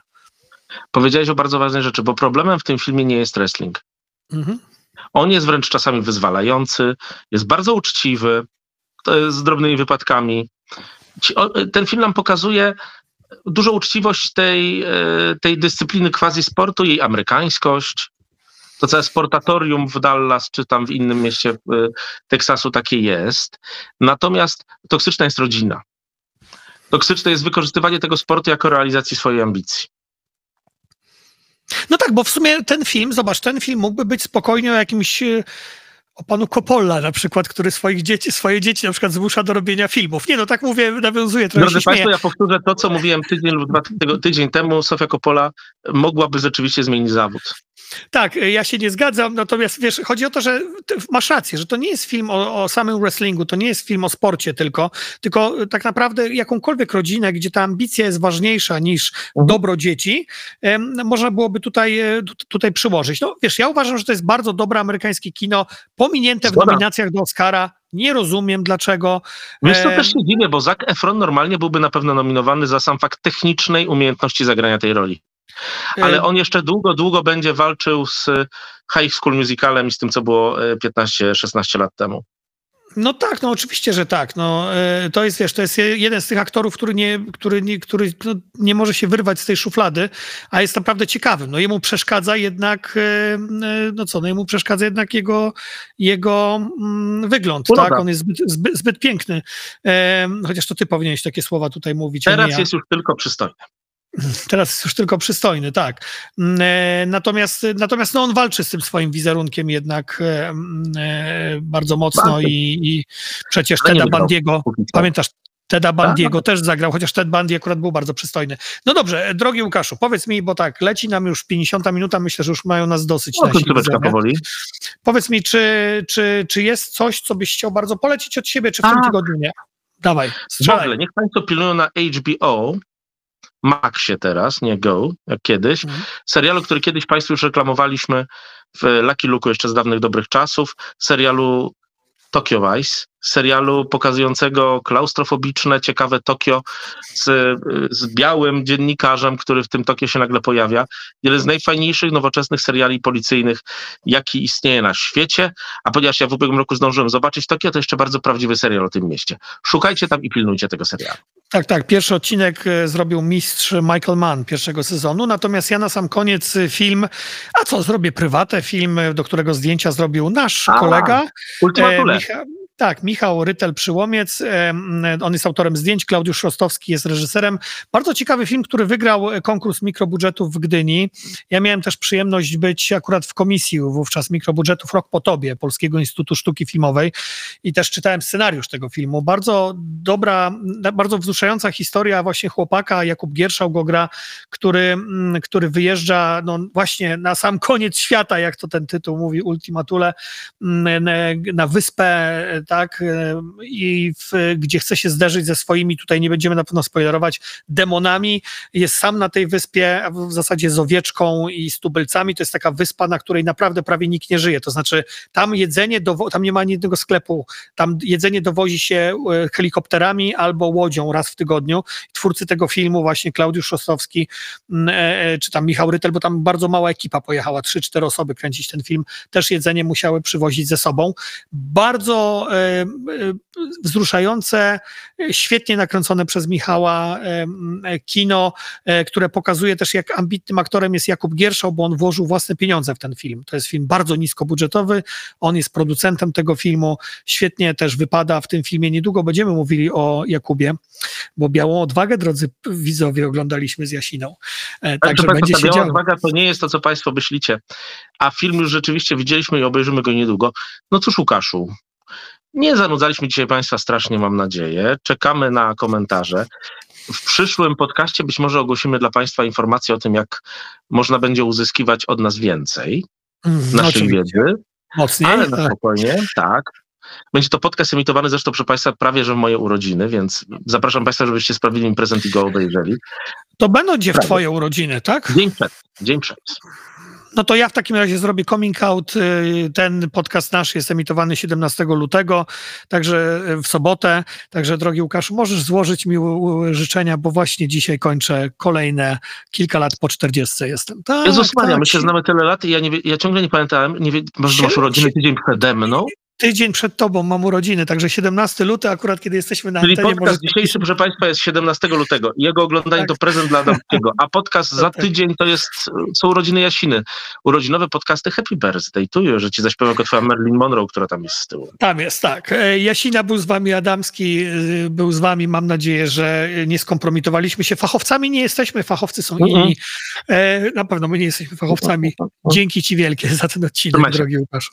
Powiedziałeś o bardzo ważnej rzeczy, bo problemem w tym filmie nie jest wrestling. Mhm. On jest wręcz czasami wyzwalający, jest bardzo uczciwy, z drobnymi wypadkami. Ten film nam pokazuje, dużą uczciwość tej, e, tej dyscypliny quasi sportu, jej amerykańskość. To całe sportatorium w Dallas czy tam w innym mieście e, Teksasu takie jest. Natomiast toksyczna jest rodzina. Toksyczne jest wykorzystywanie tego sportu jako realizacji swojej ambicji. No tak, bo w sumie ten film, zobacz, ten film mógłby być spokojnie o jakimś e, o panu Coppola na przykład, który swoich dzieci, swoje dzieci na przykład zmusza do robienia filmów. Nie no, tak mówię, nawiązuję trochę Drodzy Państwo, ja powtórzę to, co mówiłem tydzień lub dwa tydzień temu. Sofia Coppola mogłaby rzeczywiście zmienić zawód. Tak, ja się nie zgadzam, natomiast wiesz, chodzi o to, że masz rację, że to nie jest film o, o, samym wrestlingu, to nie jest film o sporcie tylko, tylko tak naprawdę jakąkolwiek rodzinę, gdzie ta ambicja jest ważniejsza niż mhm. dobro dzieci, można byłoby tutaj, e, tutaj przyłożyć. No wiesz, ja uważam, że to jest bardzo dobre amerykańskie kino, pominięte Zgoda. w nominacjach do Oscara, nie rozumiem dlaczego. Wiesz, to też się dziwię, bo Zac Efron normalnie byłby na pewno nominowany za sam fakt technicznej umiejętności zagrania tej roli. Ale on jeszcze długo, długo będzie walczył z High School Musicalem i z tym, co było 15-16 e, lat temu. No tak, no oczywiście, że tak. No, e, to jest, wiesz, to jest jeden z tych aktorów, który nie, który nie, który no, nie może się wyrwać z tej szuflady, a jest naprawdę ciekawym. No jemu przeszkadza jednak, e, no co, no jemu przeszkadza jednak jego, jego mm, wygląd, tak? On jest zbyt, zbyt, zbyt piękny. Chociaż to ty powinieneś takie słowa tutaj mówić. Teraz jest już tylko przystojny. Teraz jest już tylko przystojny, tak. Mm, e, natomiast, natomiast no on walczy z tym swoim wizerunkiem jednak e, mm, e, bardzo mocno i, i, przecież Teda Bandiego, pamiętasz, Teda Bandiego tak. też zagrał, chociaż Ted Bundy akurat był bardzo przystojny. No dobrze, drogi Łukaszu, powiedz mi, bo tak, leci nam już 50 minuta, myślę, że już mają nas dosyć. No, końcóweczka powoli. Powiedz mi, czy, czy, czy jest coś, co byś chciał bardzo polecić od siebie, czy w tym tak. tygodniu nie? Dawaj, strzelaj. Niech Państwo pilnują na HBO Maxie teraz, nie Go, jak kiedyś. Mhm. Serialu, który kiedyś Państwu już reklamowaliśmy w Lucky Luke jeszcze z dawnych dobrych czasów. Serialu Tokyo Vice, serialu pokazującego klaustrofobiczne, ciekawe Tokio z, z białym dziennikarzem, który w tym Tokio się nagle pojawia. Jeden z najfajniejszych, nowoczesnych seriali policyjnych, jaki istnieje na świecie, a ponieważ ja w ubiegłym roku zdążyłem zobaczyć Tokio, to jeszcze bardzo prawdziwy serial o tym mieście. Szukajcie tam i pilnujcie tego serialu. Tak, tak. Pierwszy odcinek e, zrobił mistrz Michael Mann pierwszego sezonu, natomiast ja na sam koniec e, film, a co, zrobię prywatę, film, do którego zdjęcia zrobił nasz a, kolega. Ultima Thule. Micha Tak, Michał Rytel-Przyłomiec, on jest autorem zdjęć, Klaudiusz Rostowski jest reżyserem. Bardzo ciekawy film, który wygrał konkurs mikrobudżetów w Gdyni. Ja miałem też przyjemność być akurat w komisji wówczas mikrobudżetów Rok po Tobie, Polskiego Instytutu Sztuki Filmowej i też czytałem scenariusz tego filmu. Bardzo dobra, bardzo wzruszająca historia właśnie chłopaka, Jakub Gierszał go gra, który, mm, który wyjeżdża no właśnie na sam koniec świata, jak to ten tytuł mówi, Ultimatule, mm, na wyspę tak, e, i w, gdzie chce się zderzyć ze swoimi, tutaj nie będziemy na pewno spoilerować, demonami. Jest sam na tej wyspie, w zasadzie z owieczką i z tubylcami. To jest taka wyspa, na której naprawdę prawie nikt nie żyje. To znaczy, tam jedzenie, tam nie ma ani jednego sklepu. Tam jedzenie dowozi się e, helikopterami albo łodzią raz w tygodniu. Twórcy tego filmu, właśnie Klaudiusz Szostowski, e, czy tam Michał Rytel, bo tam bardzo mała ekipa pojechała, trzy, cztery osoby kręcić ten film, też jedzenie musiały przywozić ze sobą. Bardzo wzruszające, świetnie nakręcone przez Michała e, kino, które pokazuje też, jak ambitnym aktorem jest Jakub Gierszał, bo on włożył własne pieniądze w ten film. To jest film bardzo niskobudżetowy, on jest producentem tego filmu, świetnie też wypada w tym filmie. Niedługo będziemy mówili o Jakubie, bo Białą Odwagę, drodzy widzowie, oglądaliśmy z Jasiną. Także będzie się Biała Odwaga to nie jest to, co Państwo myślicie, a film już rzeczywiście widzieliśmy i obejrzymy go niedługo. No cóż, Łukaszu, nie zanudzaliśmy dzisiaj Państwa strasznie, mam nadzieję. Czekamy na komentarze. W przyszłym podcaście być może ogłosimy dla Państwa informację o tym, jak można będzie uzyskiwać od nas więcej mm, naszej oczywiście. wiedzy. Mocniej, ale na tak. spokojnie, tak. Będzie to podcast emitowany zresztą, proszę Państwa, prawie że w moje urodziny, więc zapraszam Państwa, żebyście sprawili mi prezent i go obejrzeli. To będą gdzie w Twoje urodziny, tak? Dzień przed. Dzień przed. No to ja w takim razie zrobię coming out. Y, ten podcast nasz jest emitowany 17 lutego, także y, w sobotę. Także drogi Łukaszu, możesz złożyć mi życzenia, bo właśnie dzisiaj kończę kolejne kilka lat po 40 jestem. Tak, Maria, tak. my się znamy tyle lat i ja, nie, ja ciągle nie pamiętałem, nie wie, może masz urodziny tydzień przede mną? Tydzień przed tobą mam urodziny, także 17 luty, akurat kiedy jesteśmy na Czyli antenie. Czyli podcast dzisiejszy, proszę Państwa, jest 17 lutego. Jego oglądanie tak. to prezent dla Adamskiego, a podcast za tak. tydzień to jest, są urodziny Jasiny. Urodzinowe podcasty Happy Birthday to you, że ci zaśpiewa jako twoja Marilyn Monroe, która tam jest z tyłu. Tam jest, tak. E, Jasina był z wami, Adamski e, był z wami. Mam nadzieję, że nie skompromitowaliśmy się. Fachowcami nie jesteśmy, fachowcy są mm -hmm. inni. E, na pewno my nie jesteśmy fachowcami. Dzięki ci wielkie za ten odcinek, drogi Łukaszu.